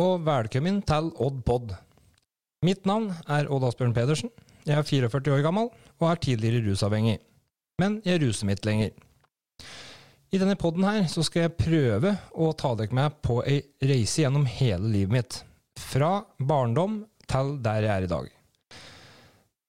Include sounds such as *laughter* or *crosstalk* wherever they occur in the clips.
Og velkommen til Odd Pod. Mitt navn er Odd Asbjørn Pedersen. Jeg er 44 år gammel og er tidligere rusavhengig. Men jeg ruser mitt lenger. I denne podden her så skal jeg prøve å ta dere med på ei reise gjennom hele livet mitt. Fra barndom til der jeg er i dag.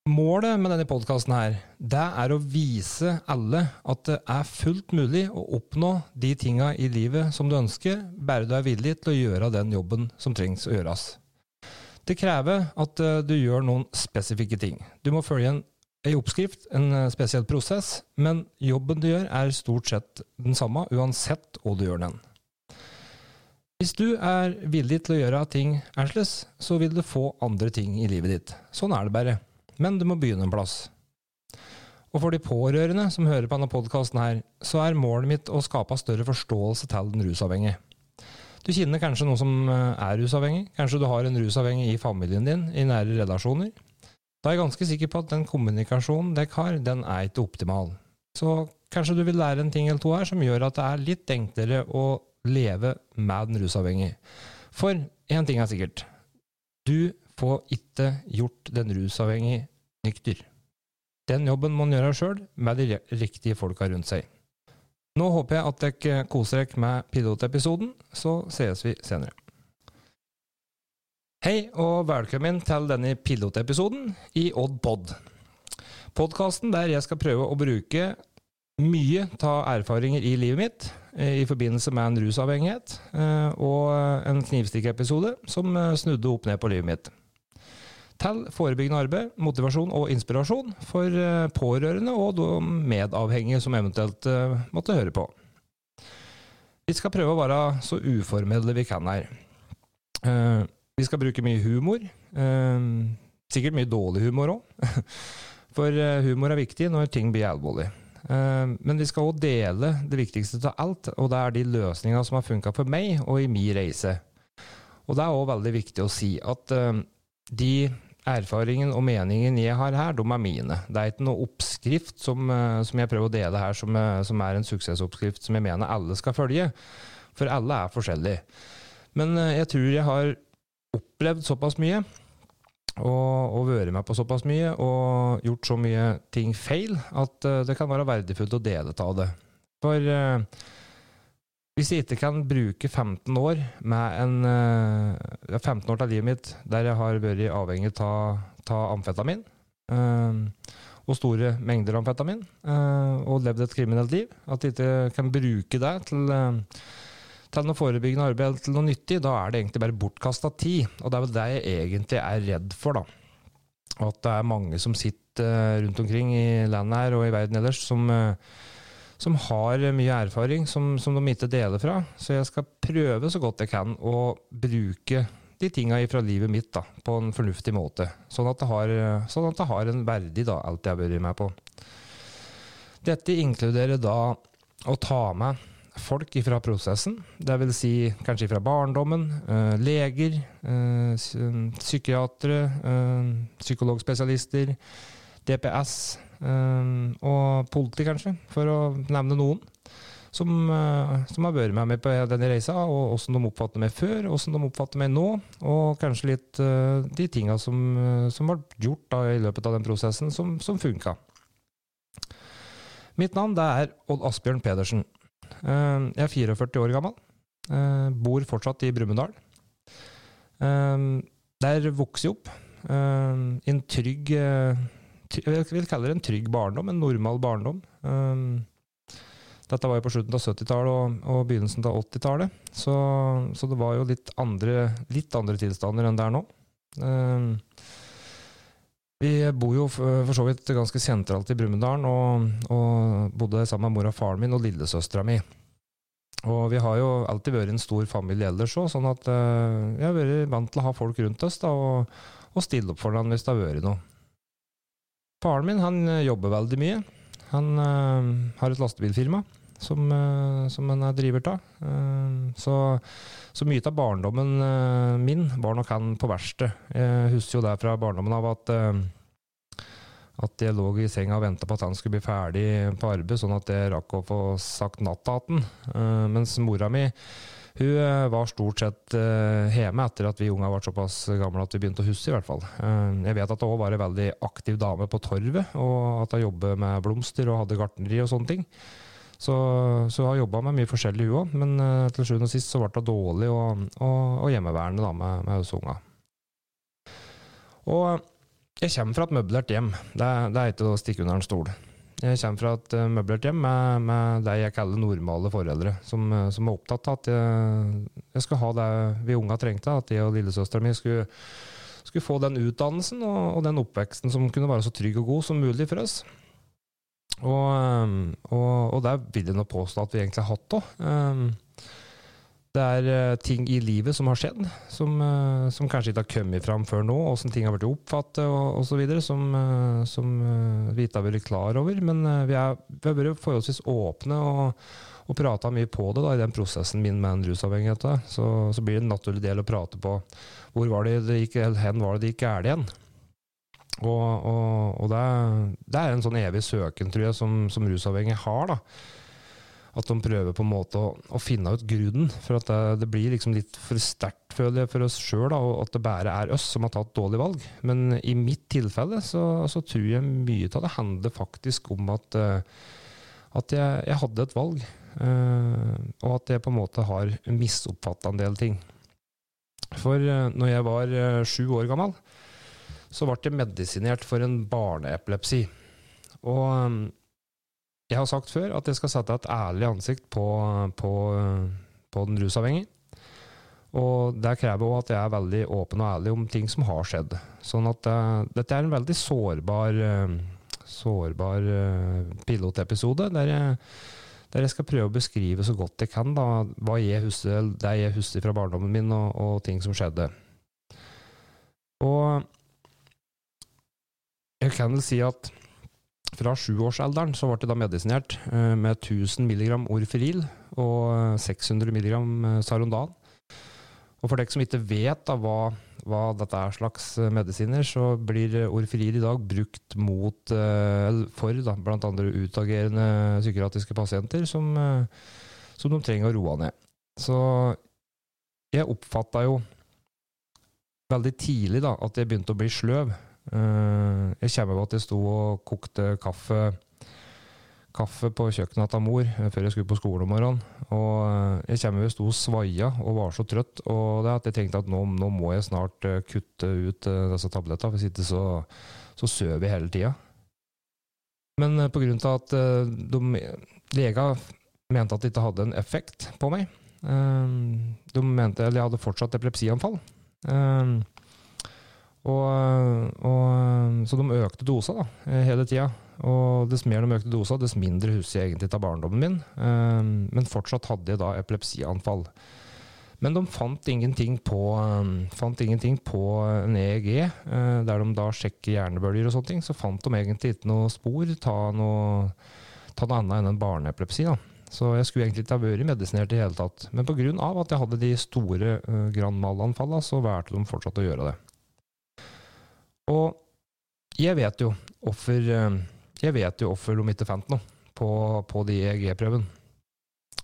Målet med denne podkasten er å vise alle at det er fullt mulig å oppnå de tinga i livet som du ønsker, bare du er villig til å gjøre den jobben som trengs å gjøres. Det krever at eh, du gjør noen spesifikke ting. Du må følge en, en oppskrift, en eh, spesiell prosess, men jobben du gjør er stort sett den samme, uansett hva du gjør den. Hvis du er villig til å gjøre ting annerledes, så vil du få andre ting i livet ditt. Sånn er det bare men du må begynne en plass. Og for de pårørende som hører på denne podkasten her, så er målet mitt å skape større forståelse til den rusavhengige. Du kjenner kanskje noen som eh, er rusavhengig, kanskje du har en rusavhengig i familien din, i nære relasjoner. Da er jeg ganske sikker på at den kommunikasjonen dere har, den er ikke optimal. Så kanskje du vil lære en ting eller to her som gjør at det er litt enklere å leve med den rusavhengige. For én ting er sikkert. Du får ikke gjort den rusavhengige nykter. Den jobben må man gjøre sjøl, med de riktige folka rundt seg. Nå håper jeg at dere koser dere med pilotepisoden, så sees vi senere. Hei og velkommen til denne pilotepisoden i Odd Pod. Podkasten der jeg skal prøve å bruke mye av erfaringer i livet mitt eh, i forbindelse med en rusavhengighet, eh, og en knivstikkepisode som eh, snudde opp ned på livet mitt til forebyggende arbeid, motivasjon og inspirasjon for eh, pårørende og de medavhengige som eventuelt eh, måtte høre på. Vi skal prøve å være så uformelle vi kan her. Eh, vi skal bruke mye humor. Sikkert mye dårlig humor òg. *laughs* For humor er viktig når ting blir alvorlig. Men vi skal òg dele det viktigste av alt, og det er de løsningene som har funka for meg og i min reise. Og det er òg veldig viktig å si at de erfaringen og meningen jeg har her, de er mine. Det er ikke noe oppskrift som, eh, som jeg prøver å dele her, som, eh, som, er en suksessoppskrift som jeg mener alle skal følge. For alle er forskjellige. Men eh, jeg tror jeg har opplevd såpass mye, og, og vært med på såpass mye, og gjort så mye ting feil, at det kan være verdifullt å dele av det. For hvis jeg ikke kan bruke 15 år med en 15 eh, år av livet mitt der jeg har vært avhengig av amfetamin, uh, og store mengder amfetamin, uh, og levd et kriminelt liv, at jeg ikke kan bruke det til, til noe forebyggende arbeid eller til noe nyttig, da er det egentlig bare bortkasta tid. Og det er vel det jeg egentlig er redd for, da. At det er mange som sitter rundt omkring i landet her og i verden ellers, som som har mye erfaring som, som, de ikke deler fra. Så jeg skal prøve så godt jeg kan å bruke de tinga fra livet mitt da, på en fornuftig måte. Sånn at det har, sånn at det har en verdi, da, alt jeg har vært med på. Dette inkluderer da å ta med folk fra prosessen, dvs. Si kanskje fra barndommen. Øh, leger, øh, psykiatere, øh, psykologspesialister, DPS og politi, kanskje, for å nevne noen. Som, eh, som har vært med meg på denne reisa, og åssen de oppfatter meg før, åssen de oppfatter meg nå, og kanskje litt uh, de tinga som, uh, som ble gjort da, i løpet av den prosessen, som, som funka. Mitt navn det er Odd Asbjørn Pedersen. Uh, jeg er 44 år gammel. bor fortsatt i Brumunddal. der vokser jeg opp i en trygg jeg vil kalle det en trygg barndom, en normal barndom. Um, dette var jo på slutten av 70-tallet og, og, begynnelsen av 80-tallet, så, så, det var jo litt andre, litt andre tilstander enn det er nå. Um, vi bor jo for, så vidt ganske sentralt i Brumunddal, og, og, bodde sammen med mor og faren min og lillesøstera mi. Og vi har jo alltid vært en stor familie ellers òg, sånn at uh, vi har vært vant til å ha folk rundt oss da, og, og stille opp for hverandre hvis det har vært noe. Faren min han eh, jobber veldig mye. Han uh, har et lastebilfirma som, uh, som han er driver av. Uh, så, så, mye av barndommen min var nok han på verkstedet. Jeg husker jo det fra barndommen av at at jeg lå i senga og venta på at han skulle bli ferdig på arbeid, sånn at jeg rakk å få sagt natta til han. mens mora mi Hun eh, var stort sett eh, hjemme etter at vi unge ble såpass gamle at vi begynte å huske, i hvert fall. Eh, jeg vet at hun var en veldig aktiv dame på torvet, og at hun jobbet med blomster og hadde gartneri og sånne ting. Så, så hun jobba med mye forskjellig, hun òg, men til sjuende og sist så ble hun dårlig og, og, og hjemmeværende da, med, med oss unga. Og jeg kommer fra et møblert hjem, det, det er ikke å stikke under en stol. Jeg kommer fra et uh, møblert hjem med, med, det jeg kaller normale foreldre, som, uh, som er opptatt av at jeg, jeg, skal ha det vi unga trengte. At jeg og lillesøstera mi skulle, skulle, få den utdannelsen og, og, den oppveksten som kunne være så trygg og god som mulig for oss. Og, um, og, og det vil jeg nå påstå at vi egentlig har hatt òg. Det er uh, ting i livet som har skjedd, som, uh, som kanskje ikke har kommet fram før nå, åssen ting har blitt oppfattet og osv., som, uh, som vi ikke har vært klar over. Men vi, er, vi, har vært forholdsvis åpne og, og prata mye på det da, i den prosessen min med en rusavhengighet. Så, så, blir det en naturlig del å prate på hvor var det det gikk, hen var det det gikk galt igjen. Og, og, og det, det, er en sånn evig søken, tror jeg, som, som rusavhengig har. da at de prøver på en måte å, å finne ut grunnen. For at det, det blir liksom litt for sterkt, føler jeg, for oss sjøl, at det bare er oss som har tatt dårlig valg. Men i mitt tilfelle så, så tror jeg mye av det handler faktisk om at, uh, at jeg, jeg, hadde et valg. Uh, og at jeg på en måte har misoppfatta en del ting. For uh, når jeg var sju år gammel, så ble jeg medisinert for en barneepilepsi. Og jeg har sagt før at jeg skal sette et ærlig ansikt på, på, på den rusavhengige. Og det krever òg at jeg er veldig åpen og ærlig om ting som har skjedd. Sånn at uh, dette er en veldig sårbar, uh, sårbar uh, pilotepisode, der jeg, der jeg, skal prøve å beskrive så godt jeg kan da, hva jeg husker, det jeg husker fra barndommen min, og, og ting som skjedde. Og jeg kan vel si at fra sjuårsalderen så ble det da medisinert eh, med 1000 mg Orferil og 600 mg Sarondan. Og for dere som ikke vet da hva, hva, dette er slags eh, medisiner, så blir Orferil i dag brukt mot, eh, for da, bl.a. utagerende psykiatriske pasienter som, som, de trenger å roe ned. Så jeg oppfatta jo veldig tidlig da, at jeg begynte å bli sløv. Eh, jeg kommer på at jeg sto og kokte kaffe, kaffe på kjøkkenet til mor eh, før jeg skulle på skolen om morgenen. Og eh, jeg kommer jeg sto og svaia og var så trøtt og det at jeg tenkte at nå, nå må jeg snart kutte ut disse tablettene, hvis ikke så, så sover jeg hele tida. Men av at de, lega mente at det ikke hadde en effekt på meg De mente, eller jeg hadde fortsatt epilepsianfall. Og, og, så de økte dosa da, hele tida. Og dess mer de økte dosa, dess mindre husker jeg egentlig av barndommen min. Um, men fortsatt hadde jeg da epilepsianfall. Men de fant ingenting på, um, fant ingenting på en EEG, der de da sjekker hjernebølger og sånne ting. Så fant de egentlig ikke noe spor ta noe, ta noe annet enn en barneepilepsi. da. Så jeg skulle egentlig ikke ha vært medisinert i hele tatt. Men pga. at jeg hadde de store uh, grand mal-anfallene, så valgte de fortsatt å gjøre det. Og jeg vet jo hvorfor eh, Jeg vet jo hvorfor de ikke fant noe på, på de EEG-prøven.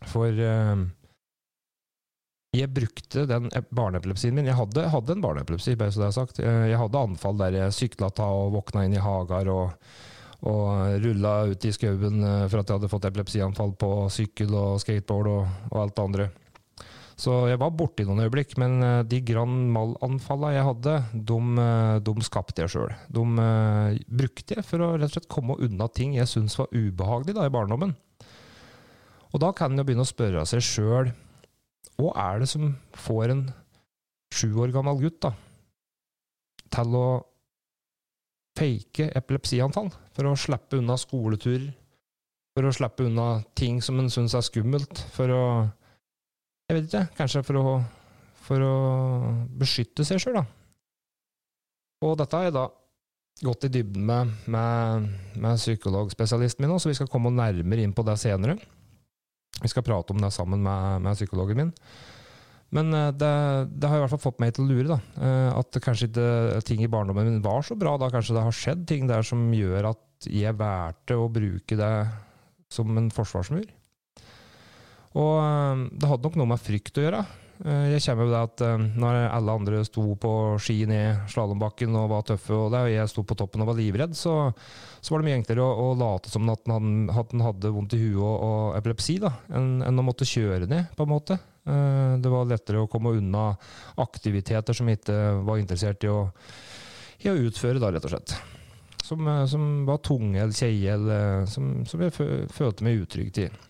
For uh, jeg brukte den barneepilepsien min. Jeg hadde, hadde, en barneepilepsi, bare så det er sagt. Jeg hadde anfall der jeg sykla ta og våkna inn i hager og, og rulla ut i skauen eh, for at jeg hadde fått epilepsianfall på sykkel og skateboard og, og alt det andre. Så jeg var borti noen øyeblikk, men eh, de Grand Mal-anfallene jeg hadde, de, eh, de skapte jeg sjøl. De uh, brukte jeg for å rett og slett komme unna ting jeg syntes var ubehagelig da, i barndommen. Og da kan en jo begynne å spørre seg sjøl hva er det som får en sju år gammel gutt da, til å fake epilepsianfall for å slippe unna skoleturer, for å slippe unna ting som en syns er skummelt, for å jeg vet ikke, kanskje for å, for å beskytte seg sjøl, da. Og dette har jeg da gått i dybden med, med, med psykologspesialisten min, så vi skal komme nærmere inn på det senere. Vi skal prate om det sammen med, med psykologen min. Men eh, det, det, har i hvert fall fått meg til å lure, da. Eh, at kanskje ikke ting i barndommen min var så bra. da Kanskje det har skjedd ting der som gjør at jeg valgte å bruke det som en forsvarsmur. Og eh, det hadde nok noe med frykt å gjøre. Eh, Jeg kommer med det at eh, når alle andre sto på ski ned slalåmbakken og var tøffe, og det, jeg sto på toppen og var livredd, så, så var det mye enklere å, å late som at han, hadde, hadde vondt i huet og, og epilepsi, da, enn, enn å måtte kjøre ned, på en måte. Eh, Det var lettere å komme unna aktiviteter som jeg ikke var interessert i å, i å utføre, da, rett og slett. Som, eh, som var tunge eller kjeie, eller som, som jeg følte meg utrygg til.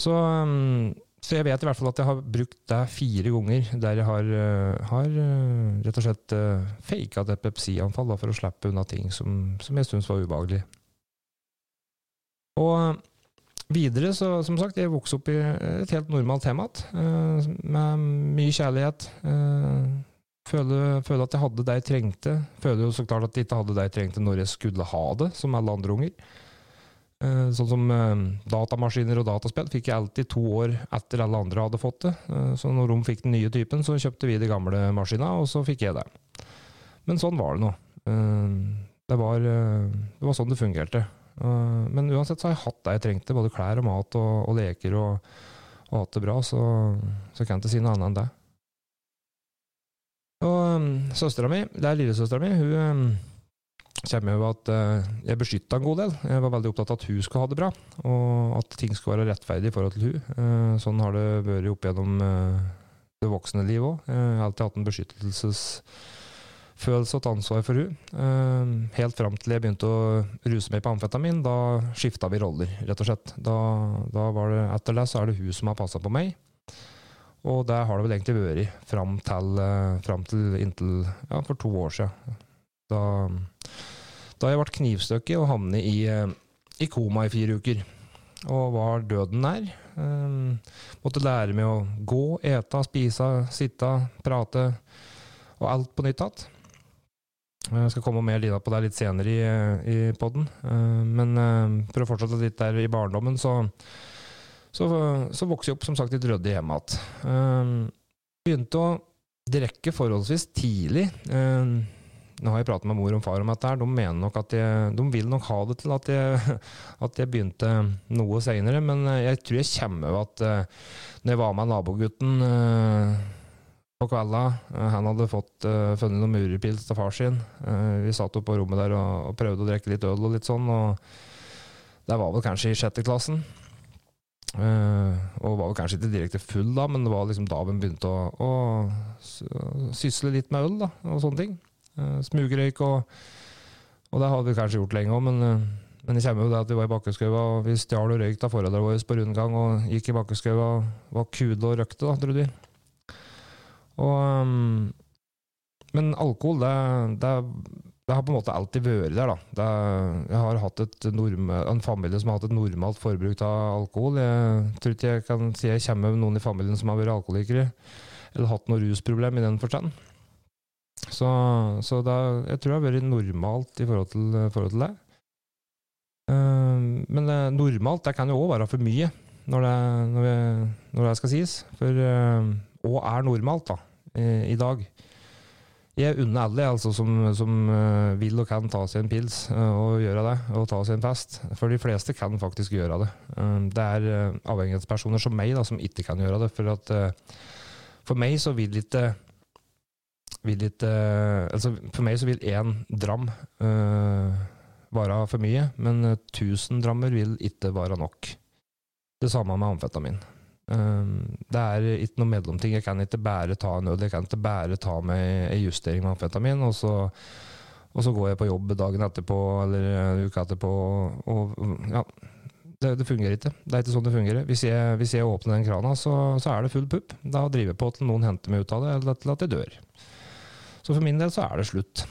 Så, um, så jeg vet i hvert fall at jeg har brukt det fire ganger der jeg har, uh, har uh, rett og slett uh, faka et pepsianfall for å slippe unna ting som, som jeg syntes var ubehagelig. Og videre, så som sagt, jeg vokste opp i et helt normalt hjem igjen, med mye kjærlighet. Føler, føler at jeg hadde det jeg trengte. Føler jo så klart at jeg ikke hadde det jeg trengte når jeg skulle ha det, som alle andre unger. Eh, Sånn som eh, datamaskiner og dataspill fikk jeg alltid to år etter alle andre hadde fått det. Eh, Så når de fikk den nye typen, så kjøpte vi de gamle maskina, og så fikk jeg det. Men sånn var det nå. Det var, det var sånn det fungerte. Men uansett så har jeg hatt det jeg trengte, både klær og mat og, og leker, og, og hatt det bra, så, så kan jeg ikke si noe annet enn det. Og søstera mi, det er lillesøstera mi, hun kommer jo at eh, jeg beskytta en god del. Jeg var veldig opptatt av at hun skulle ha det bra, og at ting skulle være rettferdig i forhold til hun. Eh, sånn har det vært opp gjennom eh, det voksne livet òg. Jeg har alltid hatt en beskyttelsesfølelse og et ansvar for hun. Helt fram til jeg begynte å ruse meg på amfetamin. Da skifta vi roller, rett og slett. Da, da var det, etter det så er det hun som har passa på meg. Og det har det vel egentlig vært fram til, fram til inntil ja, for to år siden. Da, da jeg ble knivstukket og havnet i, eh, i koma i fire uker. Og var døden nær. Um, måtte lære meg å gå, ete, spise, sitte, prate. Og alt på nytt igjen. Jeg skal komme mer lina på det litt senere i, i poden. Men eh, for å fortsette litt der i barndommen, så, så, så vokste jeg opp som sagt i et ryddig hjemme igjen. Begynte å drikke forholdsvis tidlig. Nå har jeg pratet med mor og far om dette, her. de mener nok at jeg, de vil nok ha det til at jeg, *laughs* at jeg begynte noe senere, men eh, jeg tror jeg kommer ved at eh, når jeg var med nabogutten eh, på kvelda, han hadde fått funnet noen murerpils til far sin, vi satt oppe på rommet der og, og prøvde å drikke litt øl og litt sånn, og det var vel kanskje i sjette klassen. Uh, og var vel kanskje ikke direkte full da, men det var liksom da vi begynte å, å sysle litt med øl da, og sånne ting. Uh, Smugrøyk og Og det hadde vi kanskje gjort lenge òg, men, eh, men det kommer jo det at vi var i Bakkeskaua, og vi stjal og røyk av foreldrene våre på rundgang, og gikk i Bakkeskaua og var kule og røkte, da, trodde vi. Og um, Men alkohol, det, det, det har på en måte alltid vært der, da. Det, jeg har hatt et norm, en familie som har hatt et normalt forbruk av alkohol. Jeg tror ikke jeg kan si jeg kommer med noen i familien som har vært alkoholikere, eller hatt noe rusproblem i den forstand. Så, så det, jeg tror det har vært normalt i forhold til, forhold til det. Uh, men det, normalt det kan jo òg være for mye, når det, når, vi, når det skal sies. For hva uh, er normalt, da, i, i dag? Jeg unner alle altså, som, som eh, vil og kan ta seg en pils eh, og gjøre det, og ta seg en fest. For de fleste kan faktisk gjøre det. Eh, det er eh, avhengighetspersoner som meg da, som ikke kan gjøre det. For, at, eh, for meg så vil ikke vil ikke altså For meg så vil én dram eh, være for mye, men eh, 1000 drammer vil ikke være nok. Det samme med amfetamin. Eh, det er ikke noe mellomting. Jeg kan ikke bare ta en øl, jeg kan ikke bare ta med en justering med amfetamin, og så, og så går jeg på jobb dagen etterpå eller uke etterpå, og ja. Det, det fungerer ikke. Det er ikke sånn det fungerer. Hvis jeg, hvis jeg åpner den krana, så, så er det full pupp. Da driver jeg på til noen henter meg ut av det, eller til at jeg dør. Så for min del så er det slutt.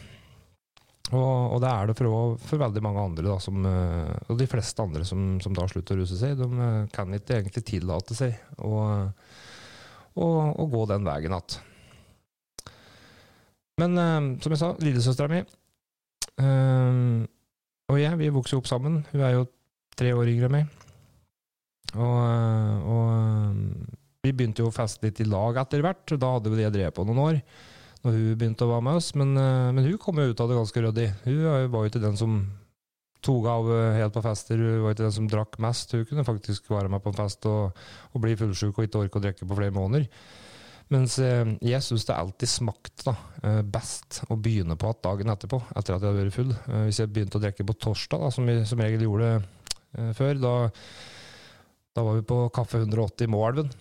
Og, og det er det for, for veldig mange andre, da, som, eh, og de fleste andre som, som da slutter å ruse seg. De eh, kan ikke egentlig tillate seg å, gå den veien igjen. Men eh, som jeg sa, lillesøstera mi og jeg, vi vokste jo opp sammen. Hun er jo tre år yngre enn meg. Og, og vi begynte jo å feste litt i lag etter hvert. Da hadde vi det drevet på noen år når hun begynte å være med oss. Men, eh, men hun kom jo ut av det ganske ryddig. Hun var jo ikke den som tok av eh, helt på fester. Hun var ikke den som drakk mest. Hun kunne faktisk være med på en fest og, og bli fullsjuk og ikke orke å drikke på flere måneder. Mens eh, jeg syns det alltid smakte best å begynne på igjen dagen etterpå, etter at jeg hadde vært full. Hvis jeg begynte å drikke på torsdag, da, som vi som regel gjorde før, da, da var vi på Kaffe 180 i Moelven.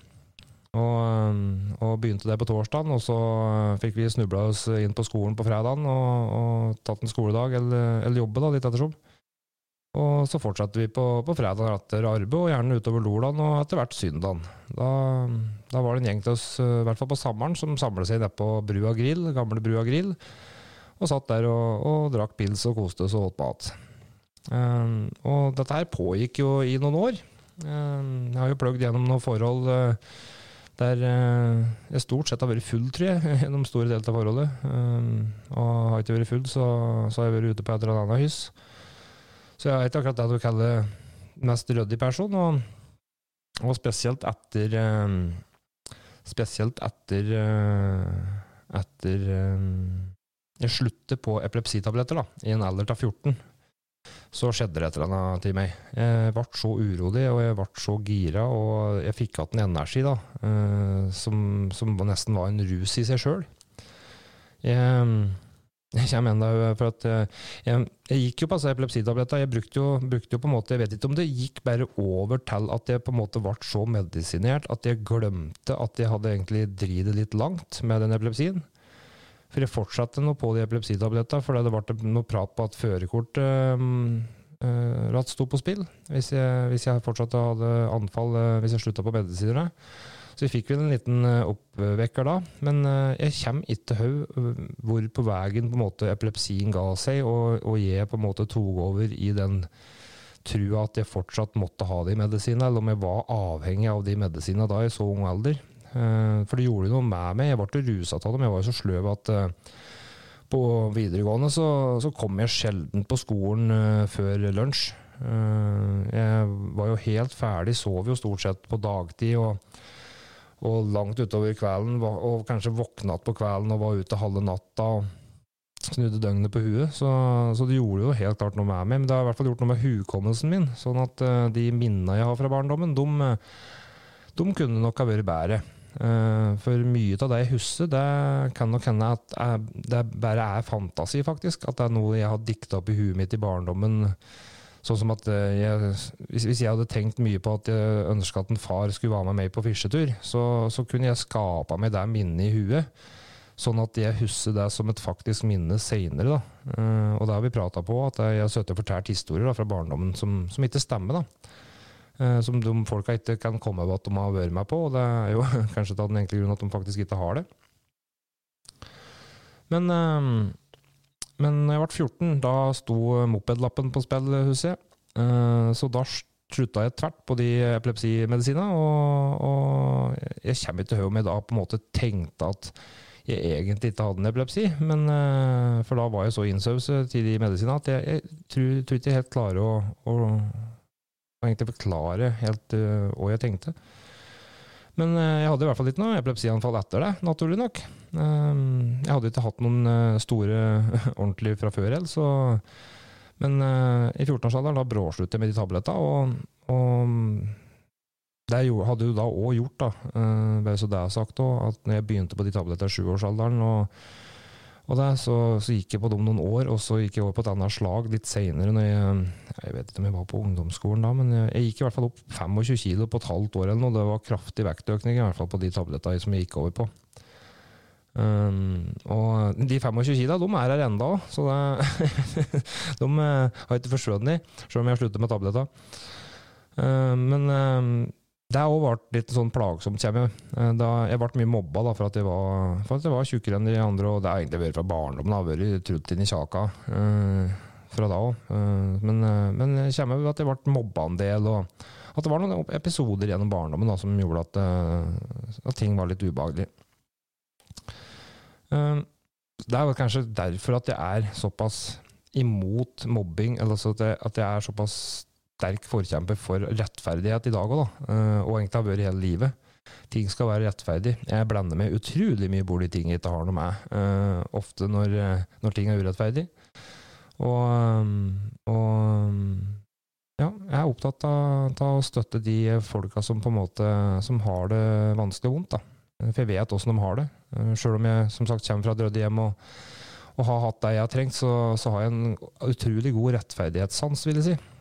Og, eh, og begynte det på torsdagen, og så eh, fikk vi snubla oss inn på skolen på fredagen og, og tatt en skoledag, eller, eller jobbe, da, litt ettersom. Og så fortsatte vi på, på fredag etter arbeid, og gjerne utover lordagen og etter hvert søndagen. Da, da var det en gjeng til oss, eh, i hvert fall på sommeren, som samlet seg nede på Brua grill, gamle Brua grill, og satt der og, og drakk pils og koste oss og åt mat. Um, og dette her pågikk jo i noen år. Um, jeg har jo pløgd gjennom noen forhold uh, der uh, jeg stort sett har vært full, tror jeg, *laughs* gjennom store deler av forholdet. Um, og har jeg ikke vært full, så, så har jeg vært ute på et eller annet hyss. Så jeg er ikke akkurat det du kaller mest ryddig person, og, og spesielt etter um, Spesielt etter uh, Etter um, jeg sluttet på epilepsitabletter da, i en alder av 14, så skjedde det et eller annet til meg. Jeg ble så urolig, og jeg ble så gira, og jeg fikk igjen en energi da, uh, som, som nesten var en rus i seg sjøl. Jeg, kommer enda for at jeg, jeg gikk jo på altså epilepsitabletter. Jeg brukte jo, brukte jo, på en måte Jeg vet ikke om det gikk bare over til at jeg på en måte ble så medisinert at jeg glemte at jeg hadde egentlig dridd litt langt med den epilepsien. For jeg fortsatte nå på de epilepsitablettene for det ble noe prat på at førerkortet øh, øh, sto på spill. Hvis jeg, hvis jeg fortsatt hadde anfall øh, hvis jeg slutta på medisiner. Så vi fikk vel en liten oppvekker da. Men jeg kommer ikke til hvor på veien på måte epilepsien ga seg, og, og jeg på en måte tok over i den trua at jeg fortsatt måtte ha de medisinene, eller om jeg var avhengig av de medisinene da i så ung alder. For det gjorde noe med meg. Jeg ble rusa av dem. Jeg var jo så sløv at på videregående så, så kom jeg sjelden på skolen før lunsj. Jeg var jo helt ferdig, sov jo stort sett på dagtid. og og langt utover kvelden, og kanskje våkna på kvelden og var ute halve natta og snudde døgnet på huet. Så, så, det gjorde jo helt klart noe med meg, men det har i hvert fall gjort noe med hukommelsen min. Sånn at de minnene jeg har fra barndommen, de, de kunne nok ha vært bedre. Uh, for mye av det jeg husker, det kan nok hende at det bare er fantasi, faktisk. At det er noe jeg har dikta opp i huet mitt i barndommen Sånn som at eh, jeg, hvis, jeg hadde tenkt mye på at jeg ønska at en far skulle være med meg på fisketur, så, så, kunne jeg skapa meg det minnet i huet. Sånn at jeg husker det som et faktisk minne seinere. Uh, og det har vi prata på, at jeg har sittet fortalt historier da, fra barndommen som, som, ikke stemmer. da. Uh, som de folka ikke kan komme over at de har vært med på. Og det er jo *laughs* kanskje av den enkle grunn at de faktisk ikke har det. Men uh, men jeg ble 14, da sto mopedlappen på spill, husker jeg. Eh, så da slutta jeg tvert på de epilepsimedisinene, og, og jeg kommer ikke til om jeg da på en måte tenkte at jeg egentlig ikke hadde en epilepsi, men, eh, for da var jeg så innsauset til de medisinene at jeg, jeg tror, tror, ikke jeg helt klarer å, å, å egentlig forklare helt uh, hva jeg tenkte. Men uh, jeg hadde i hvert fall ikke noe epilepsianfall etter det, naturlig nok. Um, jeg hadde ikke hatt noen uh, store *laughs* ordentlig fra før heller, så Men i 14-årsalderen da bråsluttet jeg med de tablettene, og, og det hadde jo da òg gjort, da, bare så det er sagt òg, at når jeg begynte på de tablettene i sjuårsalderen og og da, så, så, gikk jeg på dem noen år, og så gikk jeg over på et annet slag litt seinere. Jeg, jeg vet ikke om jeg var på ungdomsskolen da, men jeg, jeg, gikk i hvert fall opp 25 kilo på et halvt år eller noe. Det var kraftig vektøkning i hvert fall på de tablettene som jeg gikk over på. Um, og de 25 kila, de er her enda så det, *laughs* de uh, har ikke forsvunnet, selv om jeg har sluttet med tabletter. Uh, men uh, det har òg vært litt sånn plagsomt, jeg. Eh, jeg ble mye mobba da, for at jeg var, for at jeg var tjukkere enn de andre, og det har egentlig vært fra barndommen. har vært trudd inn i kjaka uh, fra da òg. Uh, eh, men, uh, men jeg kommer at jeg ble mobba en del, og at det var noen episoder gjennom barndommen da, som gjorde at, at ting var litt ubehagelig. det er kanskje derfor at jeg er såpass imot mobbing, eller at jeg, at jeg er såpass sterk forkjemper for rettferdighet i dag òg, da. og egentlig har vært hele livet. Ting skal være rettferdig. Jeg blander meg utrolig mye i ting jeg ikke har noe med, uh, ofte når, når, ting er urettferdig. Og, og ja, jeg er opptatt av, av, å støtte de folka som på en måte som har det vanskelig og vondt. da. For jeg vet åssen de har det. Sjøl om jeg som sagt kommer fra et rødt hjem og, og, har hatt det jeg har trengt, så, så, har jeg en utrolig god rettferdighetssans, vil jeg si.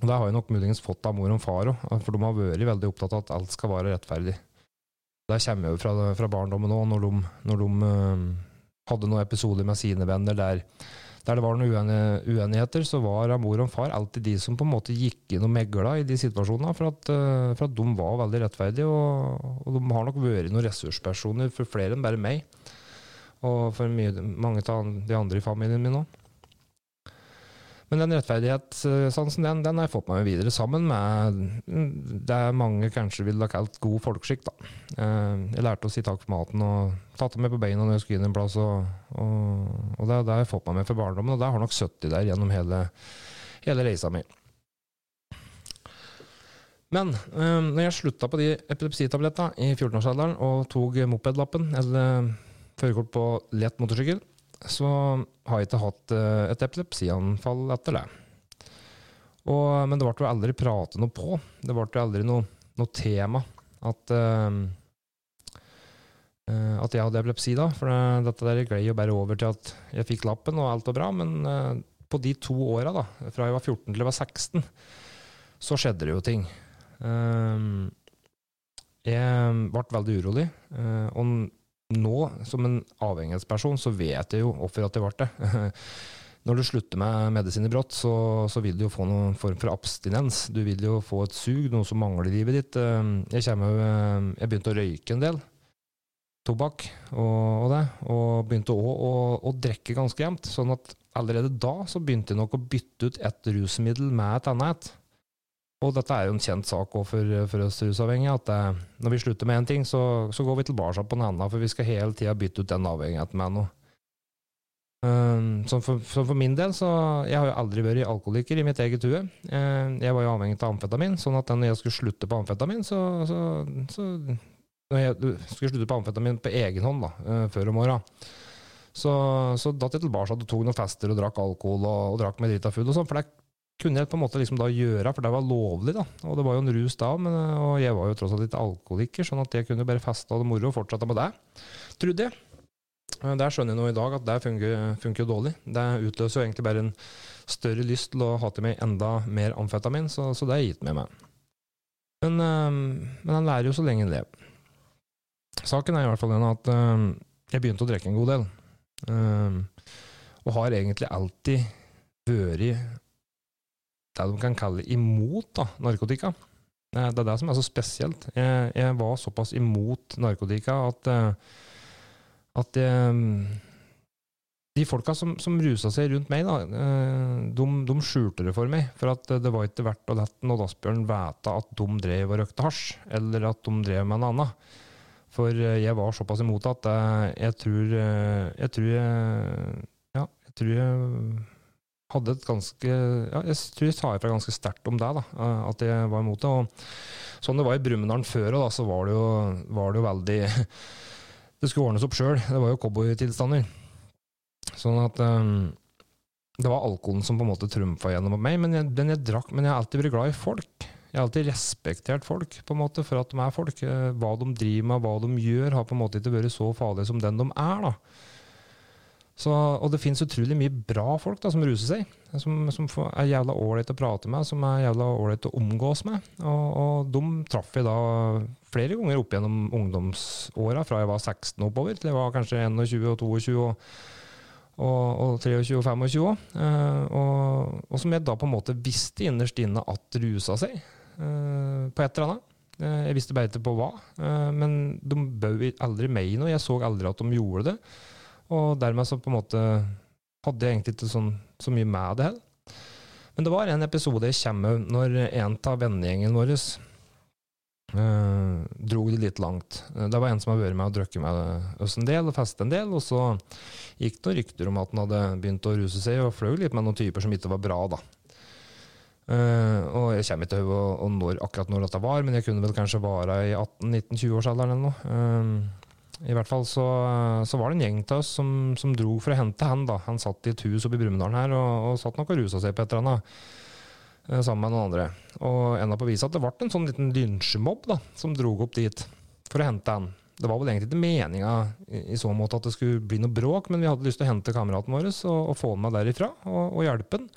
Og Det har jeg nok muligens fått av mor og far òg, for de har vært veldig opptatt av at alt skal være rettferdig. Det kommer jo fra, fra barndommen òg, når de, når de uh, hadde noen episoder med sine venner der, der det var noen uenigheter, så var mor og far alltid de som på en måte gikk inn og megla i de situasjonene, for at, uh, for at de var veldig rettferdige. Og, og, de har nok vært noen ressurspersoner for flere enn bare meg, og for mye, mange av de andre i familien min òg. Men den rettferdighetssansen den, den, har jeg fått meg videre sammen med det mange kanskje ville ha kalt god folkeskikk. da. Eh, jeg lærte å si takk for maten og tatt meg på beina når jeg skulle inn en plass. Og, og, og det, det, har jeg fått med meg fra barndommen, og det har nok 70 der gjennom hele, hele reisa mi. Men um, når jeg slutta på de epilepsitablettene i 14-årsalderen og tok mopedlappen, eller førerkort på lett motorsykkel, så har jeg ikke hatt eh, et epilepsianfall etter det. Og, men det ble jo aldri pratet noe på. Det ble jo aldri noe, noe tema at, uh, at jeg hadde epilepsi da. For det, dette der gled jo bare over til at jeg fikk lappen, og alt var bra. Men uh, på de to åra, fra jeg var 14 til jeg var 16, så skjedde det jo ting. Uh, jeg ble veldig urolig. og nå, som en avhengighetsperson, så vet jeg jo hvorfor at det ble det. *laughs* Når du slutter med medisin i brått, så, så, vil du jo få noen form for abstinens. Du vil jo få et sug, noe som mangler i livet ditt. Jeg, kommer, jeg begynte å røyke en del tobakk og, og det, og begynte òg å, å, drikke ganske jevnt. Sånn at allerede da så begynte jeg nok å bytte ut et rusmiddel med et annet. Og dette er jo en kjent sak for, for oss rusavhengige, at det, eh, når vi slutter med én ting, så, så, går vi tilbake på en annen, for vi skal hele tida bytte ut den avhengigheten med noe. Um, så, for, så, for, min del, så Jeg har jo aldri vært alkoholiker i mitt eget hue. Uh, jeg var jo avhengig av amfetamin, sånn at når jeg skulle slutte på amfetamin, så, så, så Når jeg skulle slutte på amfetamin på egen hånd, da, uh, før om åra, så, så datt jeg tilbake og tok noen fester og drakk alkohol og, og drakk meg drita full og sånn, for det kunne jeg på en måte liksom da gjøre, for det var lovlig. da, Og det var jo en rus da, men, og jeg var jo tross alt litt alkoholiker, sånn at jeg kunne bare feste og det moro og fortsette med det, trodde jeg. Der skjønner jeg nå i dag at det funker, jo dårlig. Det utløser jo egentlig bare en større lyst til å ha til meg enda mer amfetamin, så, så det har jeg gitt med meg. Men, men han lærer jo så lenge han lever. Saken er i hvert fall den at jeg begynte å drikke en god del. og har egentlig alltid vært det de kan kalle imot da, narkotika. Det er det som er så spesielt. Jeg, jeg var såpass imot narkotika at, eh, at jeg, de folka som, som rusa seg rundt meg, da, eh, de, de, skjulte det for meg. For at det var ikke verdt å la Odd Asbjørn vite at de drev og røkte hasj, eller at de drev med en annen. For eh, jeg var såpass imot at jeg tror Jeg tror jeg, ja, jeg tror jeg hadde et ganske ja, Jeg tror jeg tar ifra ganske sterkt om det, da, at jeg var imot det. og Sånn det var i Brumunddal før, da, så var det, jo, var det jo veldig *laughs* Det skulle ordnes opp sjøl. Det var jo cowboytilstander. Sånn at um, Det var alkoholen som på en måte trumfa gjennom meg, men jeg, den jeg, drakk, men jeg har alltid vært glad i folk. Jeg har alltid respektert folk på en måte, for at de er folk. Eh, hva de driver med, hva de gjør, har på en måte ikke vært så farlig som den de er. da. Så, og det finnes utrolig mye bra folk da, som ruser seg, som, som er jævla ålreit å prate med, som er jævla ålreit å omgås med. Og, og de traff vi da flere ganger opp gjennom ungdomsåra, fra jeg var 16 oppover til jeg var kanskje 21 og 22 og, og, og 23 og 25 òg. Eh, og, og, som jeg da på en måte visste innerst inne at rusa seg eh, på et eller annet. Eh, jeg visste bare ikke på hva, men de bød aldri meg noe. Jeg så aldri at de gjorde det. Og dermed så på en måte hadde jeg egentlig ikke sånn, så mye med det heller. Men det var en episode jeg kommer når en av vennegjengen vår uh, dro det litt langt. Det var en som hadde vært med og drukket med oss en del og festet en del, og så gikk det noen rykter om at han hadde begynt å ruse seg og fløy litt med noen typer som ikke var bra, da. Uh, og jeg kommer ikke til å nå akkurat når dette var, men jeg kunne vel kanskje være i 18-19-20-årsalderen eller noe. I hvert fall så, så var det en gjeng til oss som, som dro for å hente han. da. Han satt i et hus oppe i Brumunddal her og, og satt nok og rusa seg på et eller annet. eh, Sammen med noen andre. Og enda på viset at det ble en sånn liten lynsjemobb da, som dro opp dit for å hente han. Det var vel egentlig ikke meninga i, i så måte at det skulle bli noe bråk, men vi hadde lyst til å hente kameraten vår og, og få han med derifra og, og hjelpe han.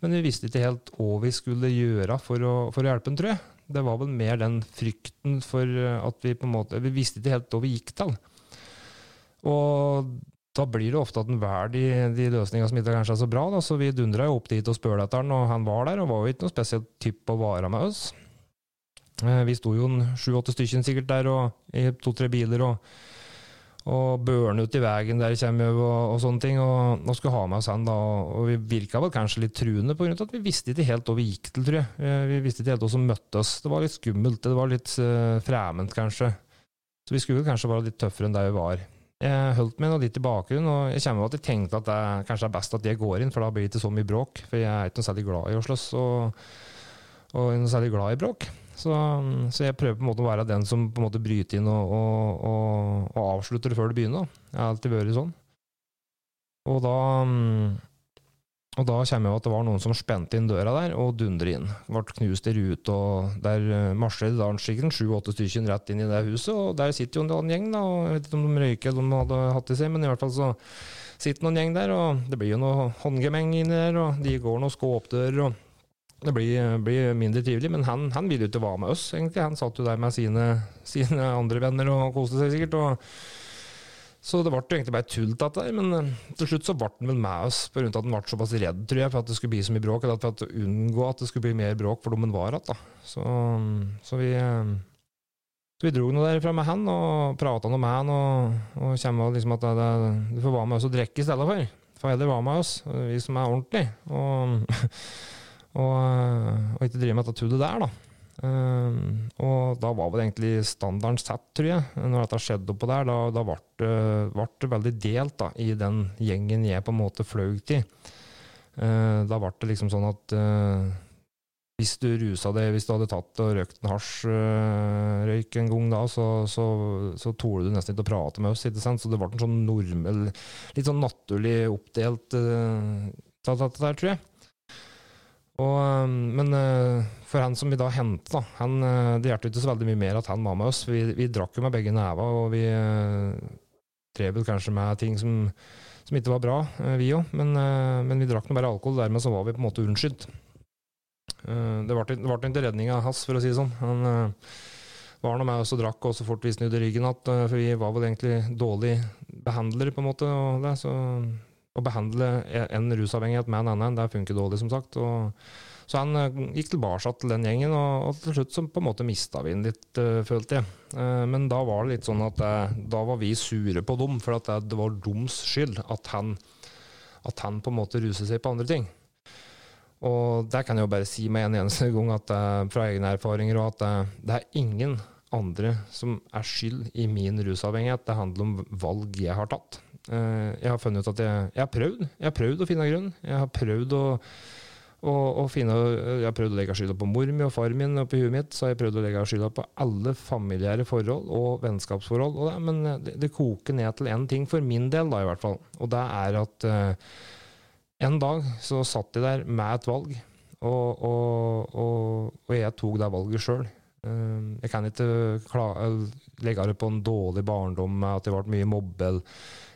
Men vi visste ikke helt hva vi skulle gjøre for å, for å hjelpe han, tror jeg. Det var vel mer den frykten for eh, at vi på en måte Vi visste ikke helt hva vi gikk til. Og da blir det ofte at en velger de, de løsningene som ikke kanskje er så bra. Da. Så vi dundra opp dit og spurte etter han, og han var der, og var jo ikke noe spesielt type å vare med oss. Eh, Vi sto jo sju-åtte stykker sikkert der, og i to-tre biler, og, og børne ut i veien der kommer vi, og, og sånne ting, og, og skulle ha med oss han da. Og vi virka vel kanskje litt truende, av at vi visste ikke helt hva vi gikk til, tror jeg. Eh, Vi visste ikke helt hva som møtte oss. Det var litt skummelt, det var litt uh, fremmed, kanskje. Så vi skulle vel kanskje være litt tøffere enn der vi var. Jeg holdt meg nå litt i bakgrunnen, og jeg kommer til at jeg tenkte at det kanskje er best at jeg går inn, for da blir det ikke så mye bråk. For jeg er ikke noe særlig glad i å slåss, og, og noe særlig glad i bråk. Så, så jeg prøver på en måte å være den som på en måte bryter inn og, og, og, og avslutter før det begynner. Jeg har alltid vært sånn. Og da, mm, og da kommer jeg at det var noen som spente inn døra der og dundret inn. Ble knust i rute, og der eh, marsjerte da sikkert sju-åtte stykker rett inn i det huset. Og der sitter jo en gjeng, da. og Jeg vet ikke om de røyker eller de hadde hatt i seg, men i hvert fall så sitter noen gjeng der, og det blir jo noe håndgemeng inni der, og de går noen skåpdører, og det blir, blir mindre trivelig. Men han, han ville jo ikke være med oss, egentlig. Han satt jo der med sine, sine andre venner og koste seg sikkert. og så det ble jo egentlig bare tull, der. Men eh, til slutt så ble han vel med oss på grunn av at han ble såpass redd, tror jeg, for at det skulle bli så mye bråk. Eller for å unngå at det skulle bli mer bråk for dem han var igjen. Så, så vi så vi dro nå derfra med han og prata med han, og, og kommer liksom at det, det, du får være med oss og drikke i stedet for. Får heller være med oss, vi som er ordentlige. Og, *laughs* og, og ikke drive med dette tullet der, da. Um, og da var vel egentlig standarden satt, tror jeg, når dette skjedde oppå der. Da, ble det, det veldig delt da, i den gjengen jeg på en måte fløy til. Uh, da ble det liksom sånn at uh, hvis du rusa deg, hvis du hadde tatt og røykt en hasjrøyk en gang da, så, så, så torde du nesten ikke å prate med oss. ikke sant? Så det ble en sånn normal, litt sånn naturlig oppdelt uh, dette der, tror jeg. Og, um, men uh, for han som vi da hentet, da, uh, det hjalp ikke så veldig mye mer at han var med oss. Vi, vi drakk jo med begge neva, og vi uh, drev vel kanskje med ting som, som ikke var bra, vi òg. Men, men vi drakk nå bare alkohol, dermed så var vi på en måte unnskyldt. Det ble det ble ikke redninga hans, for å si det sånn. Han var nå med oss og drakk, og så fort vi snudde ryggen igjen, for vi var vel egentlig dårlige behandlere, på en måte. og det, så å behandle en rusavhengighet med en annen, det funker dårlig, som sagt. Og, så han uh, gikk tilbake til den gjengen, og, og til slutt så på en måte mista vi den litt, uh, følte jeg. Uh, men da var det litt sånn at da var vi sure på dem, for det, det var deres skyld at han, at han på en måte ruser seg på andre ting. Og det kan jeg jo bare si med en eneste gang at, fra egne erfaringer, og at det er ingen andre som er skyld i min rusavhengighet. Det handler om valg jeg har tatt. Uh, jeg har funnet ut at jeg, jeg, har prøvd Jeg har prøvd å finne grunn. Jeg har prøvd å, å, å finne Jeg har prøvd å legge skylda på mor mi og far min oppi huet mitt. Så har jeg prøvd å legge skylda på alle familiære forhold og vennskapsforhold. Og det, men det, det, koker ned til én ting, for min del da i hvert fall. Og det er at uh, en dag så satt jeg der med et valg, og, og, og, og jeg tok det valget sjøl. Jeg kan ikke legge det på en dårlig barndom med at det ble mye mobbe.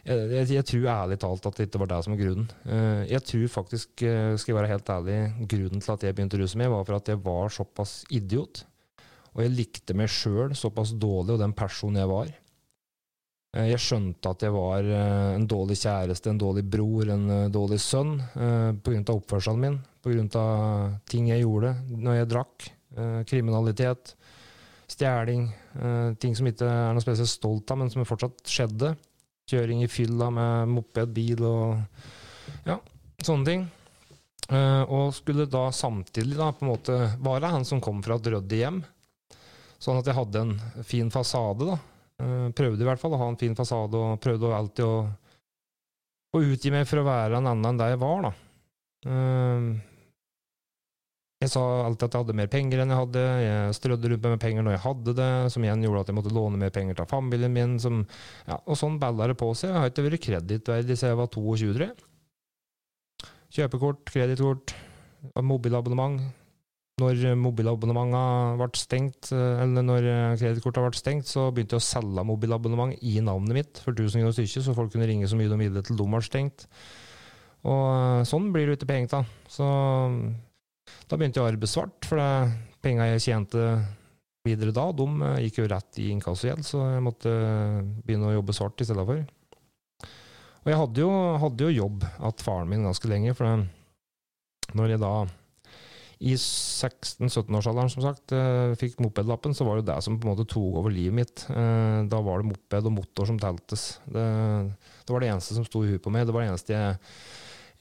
Jeg, jeg, jeg, tror ærlig talt at det ikke var det som var grunnen. Uh, jeg tror faktisk, uh, skal jeg være helt ærlig, grunnen til at jeg begynte å ruse meg, var for at jeg var såpass idiot. Og jeg likte meg sjøl såpass dårlig, og den personen jeg var. Uh, jeg skjønte at jeg var en dårlig kjæreste, en dårlig bror, en dårlig sønn, av oppførselen min, av ting jeg gjorde når jeg drakk. kriminalitet, stjeling, ting som ikke er noe spesielt stolt av, men som fortsatt skjedde. Kjøring i fylla med moped, bil og ja, sånne ting. Uh, og skulle da samtidig da på en måte være han som kom fra et ryddig hjem. Sånn at jeg hadde en fin fasade. da. Uh, prøvde i hvert fall å ha en fin fasade, og prøvde alltid å, å utgi meg for å være en annen enn det jeg var. da. Uh, jeg sa alltid at jeg hadde mer penger enn jeg hadde. Jeg strødde rundt med penger når jeg hadde det, som igjen gjorde at jeg måtte låne mer penger til familien min. Som, ja, og sånn balla det på seg. Jeg har ikke vært kredittverdig siden jeg var 22, tror jeg. Kjøpekort, kredittkort, mobilabonnement. Når mobilabonnementene ble stengt, eller når kredittkortene ble stengt, så begynte jeg å selge mobilabonnement i navnet mitt for 1000 kroner stykket, så folk kunne ringe så mye de ville til de var stengt. Og sånn blir det ikke penger da. Så da begynte jeg å arbeide svart, for penga jeg tjente videre da, de eh, gikk jo rett i inkassogjeld, så jeg måtte eh, begynne å jobbe svart i stedet for. Og jeg hadde jo, hadde jo jobb at faren min ganske lenge, for når jeg da i 16-17-årsalderen, som sagt, eh, fikk mopedlappen, så var det det som på en måte tok over livet mitt. Da var det moped og motor som teltes. Det, det var det eneste som sto i huet på meg. Det var det eneste jeg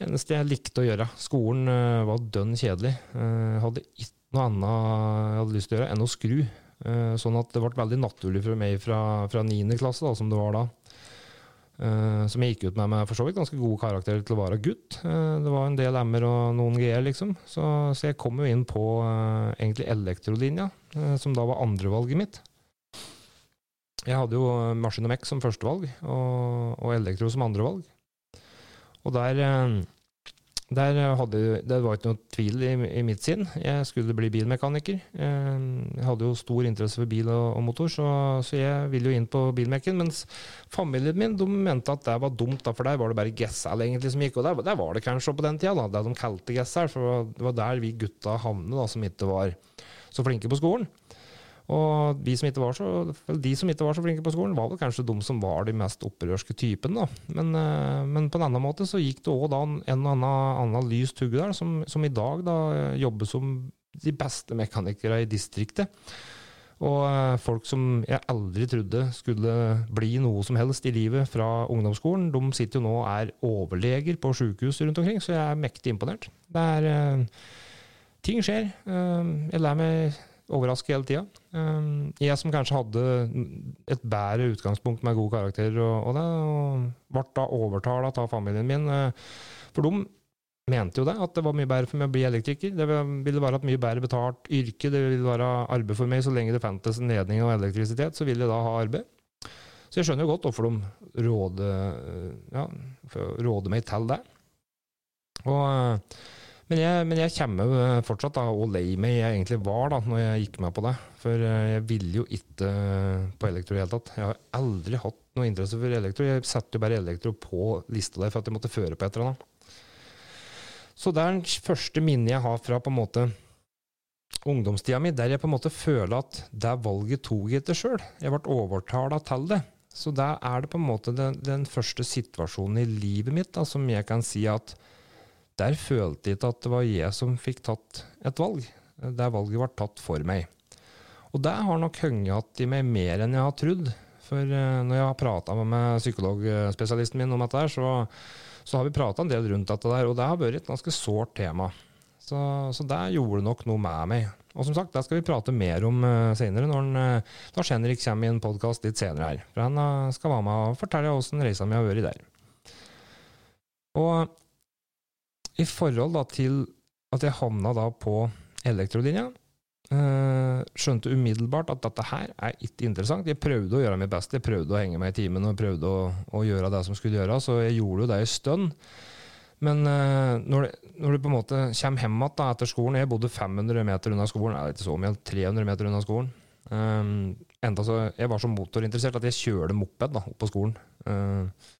eneste jeg likte å gjøre. Skolen uh, var dønn kjedelig. Uh, hadde ikke noe annet jeg hadde lyst til å gjøre enn å skru. Uh, sånn at det ble veldig naturlig for meg fra, fra 9. klasse, da, som det var da. Uh, som jeg gikk ut med med for så vidt ganske gode karakterer til å være gutt. det var en del M-er og noen G-er, liksom. Så, så, jeg kom jo inn på egentlig elektrolinja, som da var andrevalget mitt. Jeg hadde jo maskin og mekk som førstevalg, og, og elektro som andrevalg. Og der, eh, der hadde, det var ikke noe tvil i, i, mitt sinn. Jeg skulle bli bilmekaniker. Eh, jeg hadde jo stor interesse for bil og, og motor, så, så, jeg ville jo inn på bilmekken. Mens familien min de mente at det var dumt, da, for der var det bare gessel egentlig som gikk. Og der, der var det kanskje på den tida, da, det de kalte gessel, For det var der vi gutta havnet, som ikke var så flinke på skolen. Og de som, så, de som ikke var så flinke på skolen, var vel kanskje de som var de mest opprørske typene. Men, eh, men, på en annen måte så gikk det òg da en, og annen, annen lyst hugge der, som, som, i dag da jobber som de beste mekanikere i distriktet. Og eh, folk som jeg aldri trodde skulle bli noe som helst i livet fra ungdomsskolen, de sitter jo nå og er overleger på sjukehus rundt omkring, så jeg er mektig imponert. Det er eh, Ting skjer. Jeg lærer meg overraske hele tida. Um, jeg som kanskje hadde et bedre utgangspunkt med gode karakterer, og, og det, og ble da overtalt av familien min. Uh, for de mente jo det, at det var mye bedre for meg å bli elektriker. Det ville være et mye bedre betalt yrke, det ville være arbeid for meg så lenge det fantes ledning og elektrisitet, så ville jeg da ha arbeid. Så jeg skjønner jo godt hvorfor de råder, ja, råder meg til det. Og uh, men jeg, men jeg kommer eh, fortsatt da, og lei meg jeg egentlig var da når jeg gikk med på det. For eh, jeg ville jo ikke eh, på elektro i det hele tatt. Jeg har aldri hatt noe interesse for elektro. Jeg satte jo bare elektro på lista der for at jeg måtte føre på et eller annet. Så det er den første minnet jeg har fra på en måte ungdomstida mi, der jeg på en måte føler at det valget tok jeg ikke sjøl. Jeg ble overtala til det. Så der er det på en måte den, den første situasjonen i livet mitt da, som jeg kan si at der følte jeg ikke at det var jeg som fikk tatt et valg. Det valget ble tatt for meg. Og det har nok hengt igjen i meg mer enn jeg har trodd. For uh, når jeg har prata med psykologspesialisten min om dette, så, så har vi prata en del rundt dette der, og det har vært et ganske sårt tema. Så, så det gjorde nok noe med meg. Og som sagt, det skal vi prate mer om uh, senere, når uh, Lars Henrik kommer i en podkast litt senere her. For han skal være med og fortelle åssen reisa mi har vært der. Og i forhold da, til at jeg havna da på elektrolinja, Uh, skjønte umiddelbart at dette her er ikke interessant. Jeg prøvde å gjøre mitt beste, jeg prøvde å henge meg i timen og prøvde å, å, gjøre det som skulle gjøres, og jeg gjorde jo det en stund. Men uh, når, det, når, du på en måte kommer hjem igjen etter skolen Jeg bodde 500 meter unna skolen, er ikke så mye, 300 meter unna skolen. Um, enda så, Jeg var så motorinteressert at jeg kjørte moped da, opp på skolen. Uh,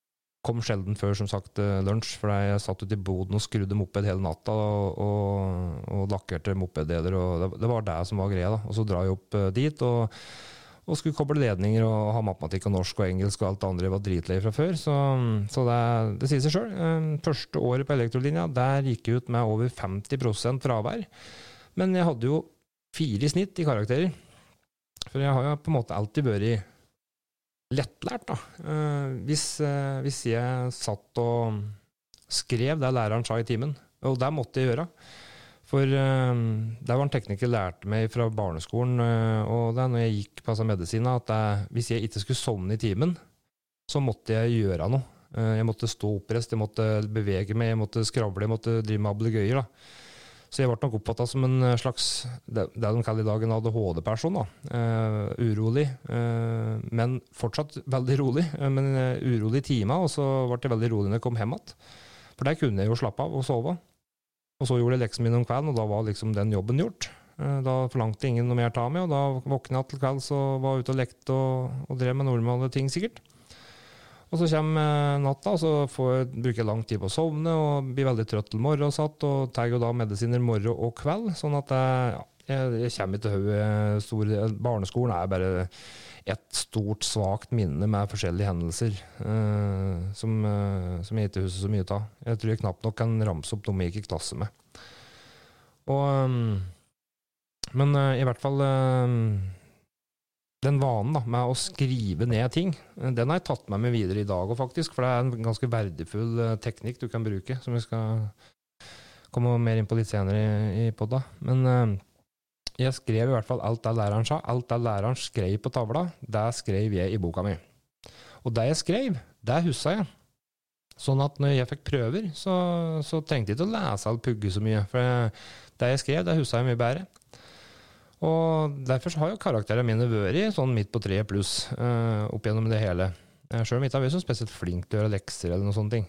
kom sjelden før som sagt eh, lunsj, for jeg satt ute i boden og skrudde moped hele natta og, og, og lakkerte mopeddeler. og det, det, var det som var greia. da. Og så drar jeg opp uh, dit og, og, skulle koble ledninger og ha matematikk og norsk og engelsk og alt det andre jeg var dritlei fra før. Så, så det, det, sier seg sjøl. Uh, første året på elektrolinja der gikk jeg ut med over 50% fravær. Men jeg hadde jo fire i snitt i karakterer. For jeg har jo på en måte alltid vært lettlært, da. Uh, hvis, uh, hvis, jeg satt og skrev det læreren sa i timen, og det måtte jeg gjøre. For uh, det var en tekniker lærte meg fra barneskolen, og det er når jeg gikk på altså, medisin, at jeg, hvis jeg ikke skulle sovne i timen, så måtte jeg gjøre noe. Jeg måtte stå oppreist, jeg måtte bevege meg, jeg måtte skravle, jeg måtte drive med ablegøyer. da. Så jeg ble nok oppfatta som en eh, slags det, det de kaller i dag en ADHD-person. da. Uh, urolig, uh, men fortsatt veldig rolig. Uh, men urolig i timer, og så ble jeg veldig rolig når jeg kom hjem igjen. For der kunne jeg jo slappe av og sove. Og så gjorde jeg leksene mine om kvelden, og da var liksom den jobben gjort. Da forlangte ingen noe mer av meg, og da våkna jeg til kvelds og var ute og lekte og, og drev med normale ting, sikkert. Og så kommer natta, og så får, bruker jeg lang tid på å sovne og blir veldig trøtt til morgen satt, og tar jo da medisiner morgen og kveld. Sånn at jeg, jeg, jeg kommer ikke til hodet. Barneskolen er bare et stort, svakt minne med forskjellige hendelser uh, som, uh, som, jeg ikke husker så mye av. Jeg tror jeg knapt nok kan ramse opp noe jeg gikk i klasse med. Og, um, men uh, i hvert fall den vanen da, med å skrive ned ting, den har jeg tatt med meg videre i dag òg, faktisk. For det er en ganske verdifull uh, teknikk du kan bruke, som vi skal komme mer inn på litt senere i, i podda. Men uh, jeg skrev i hvert fall alt det læreren sa. Alt det læreren skrev på tavla, det skrev jeg i boka mi. Og det jeg skrev, det huska jeg. Sånn at når jeg fikk prøver, så, så trengte jeg ikke å lese eller pugge så mye. For det jeg skrev, det huska jeg mye bedre. Og derfor har jo karakterene mine vært sånn midt på treet pluss uh, opp gjennom det hele. Uh, Sjøl om jeg ikke har vært så spesielt flink til å gjøre lekser eller noen sånne ting.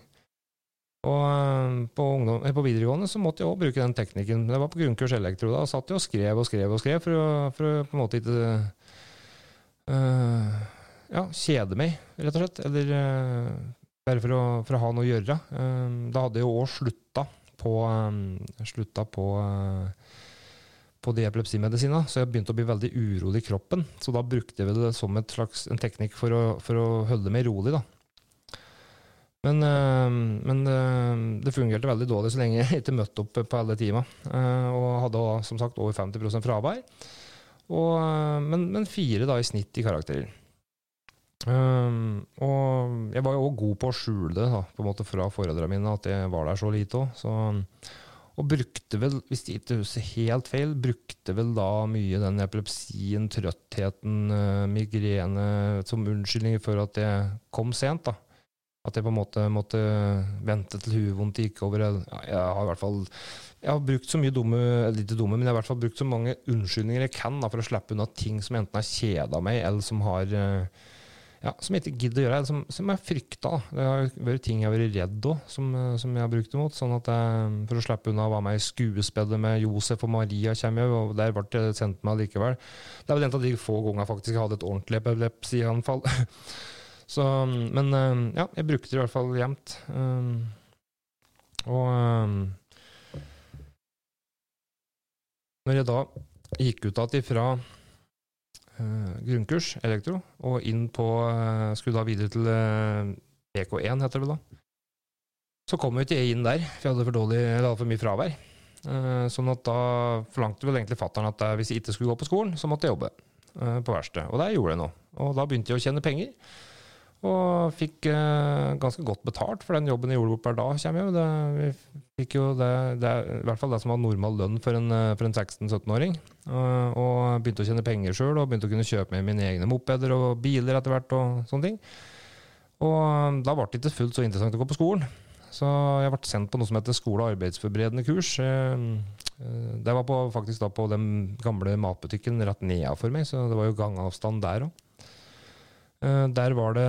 Og uh, på, ungdom, på, videregående så måtte jeg òg bruke den teknikken. Det var på grunnkurs elektro. Da og satt jeg og skrev og skrev og skrev for å, for å på en måte ikke uh, ja, kjede meg, rett og slett. Eller bare for å, for å, ha noe å gjøre. da hadde jeg jo òg slutta på, um, slutta på på de epilepsimedisinene, så jeg begynte å bli veldig urolig i kroppen. Så da brukte jeg det som slags, en teknikk for å, for å holde meg rolig. da. Men, øh, men øh, det fungerte veldig dårlig så lenge jeg ikke møtte opp på alle timene. Øh, og hadde som sagt over 50% fravær. Og, men, men, fire da i snitt i karakterer. Og jeg var jo òg god på å skjule det da, på en måte fra foreldrene mine, at jeg var der så lite òg. Og brukte vel, hvis de ikke husker helt feil, brukte vel da mye den epilepsien, trøttheten, uh, migrene som unnskyldninger for at jeg kom sent. da. At jeg på en måte måtte vente til hudevondt gikk over. Jeg, jeg har i hvert fall jeg har brukt så mye dumme, litt dumme, men jeg har i hvert fall brukt så mange unnskyldninger jeg kan da, for å slippe unna ting som enten har kjeda meg, eller som har uh, ja, som jeg ikke gidder å gjøre, som, som jeg frykta. Det har vært ting jeg har vært redd òg, som, som, jeg har brukt imot. sånn at jeg, For å slippe unna å være med i skuespillet med Josef og Maria, kommer jeg, og der ble det sendt meg likevel. Det er vel en av de få gangene jeg faktisk hadde et ordentlig epilepsianfall. *laughs* Så, men ja, jeg brukte det i hvert fall jevnt. Og når jeg da gikk ut igjen ifra grunnkurs, elektro, og inn på uh, Skulle da videre til uh, eh, EK1, heter det vel da. Så kom jo ikke jeg inn der, for jeg hadde for, dårlig, jeg hadde for mye fravær. Sånn at da forlangte vel egentlig fattern at hvis jeg ikke skulle gå på skolen, så måtte jeg jobbe på verkstedet. Og det gjorde jeg nå. Og da begynte jeg å tjene penger. Og fikk eh, ganske godt betalt for den jobben jeg gjorde per dag, kommer jeg. Det, vi fikk jo det, det, I hvert fall det som var normal lønn for en, eh, en 16-17-åring. Og, og, begynte å tjene penger sjøl, og begynte å kunne kjøpe meg mine egne mopeder og biler etter hvert. Og sånne ting. Og eh, da ble det ikke fullt så interessant å gå på skolen. Så jeg ble sendt på noe som heter skole- og arbeidsforberedende kurs. Eh, det var på, faktisk da på den gamle matbutikken rett nedenfor meg, så det var jo gangavstand der òg. Eh, der var det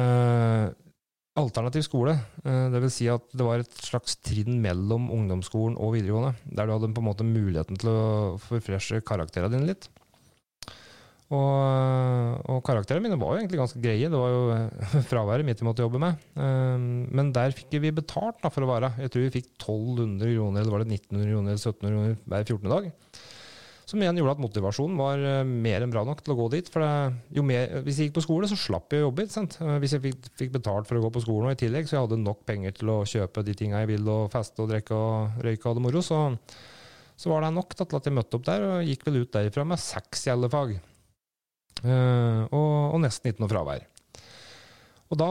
alternativ skole. Eh, det vil si at det var et slags trinn mellom ungdomsskolen og videregående. Der du hadde på en måte muligheten til å forfreshe karakterene dine litt. Og, og karakterene mine var jo egentlig ganske greie. Det var jo *laughs* fraværet mitt vi måtte jobbe med. Eh, men der fikk vi betalt da, for å være. Jeg tror vi fikk 1200 kroner, eller var det 1900 kroner eller 1700 kroner hver 14. dag. Som igjen gjorde at motivasjonen var eh, mer enn bra nok til å gå dit. For det, mer, hvis jeg gikk på skole, så slapp jeg å jobbe. Sant? hvis jeg fikk, fikk, betalt for å gå på skolen, og i tillegg så jeg hadde nok penger til å kjøpe de tinga jeg ville, og feste og drikke og røyke og ha det moro, så, så, var det nok til at jeg møtte opp der, og gikk vel ut derifra med seks gjellefag. Uh, og, og, nesten ikke noe fravær. Og da,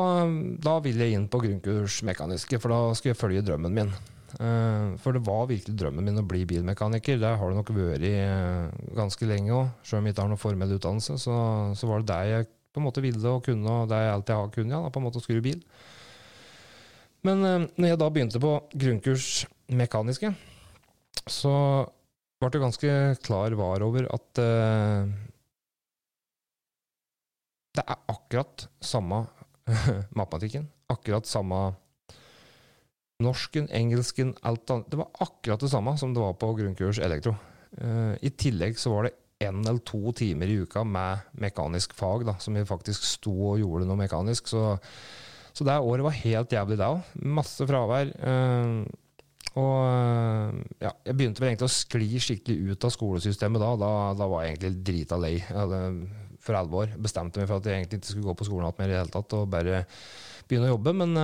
da ville jeg inn på grunnkursmekaniske, for da skulle jeg følge drømmen min. Eh, for det var virkelig drømmen min å bli bilmekaniker. Der har det nok vært eh, ganske lenge òg. Selv om jeg ikke har noen formell utdannelse, så, så, var det det jeg på en måte ville og kunne, og det jeg alltid har kunnet, ja, på en måte å skru bil. Men eh, når jeg da begynte på grunnkurs mekaniske, så ble ganske klar var over at uh, det er akkurat samme *laughs* matematikken. Akkurat samme norsken, engelsken, alt annet. Det var akkurat det samme som det var på grunnkurs elektro. Uh, I tillegg så var det én eller to timer i uka med mekanisk fag, da, som vi faktisk sto og gjorde noe mekanisk. Så, så det året var helt jævlig, det òg. Masse fravær. Uh, og ja, jeg begynte vel egentlig å skli skikkelig ut av skolesystemet da. Da, da var jeg egentlig drita lei. Jeg hadde for alvor bestemte meg for at jeg egentlig ikke skulle gå på skolen mer i det hele tatt, og bare begynne å jobbe. Men,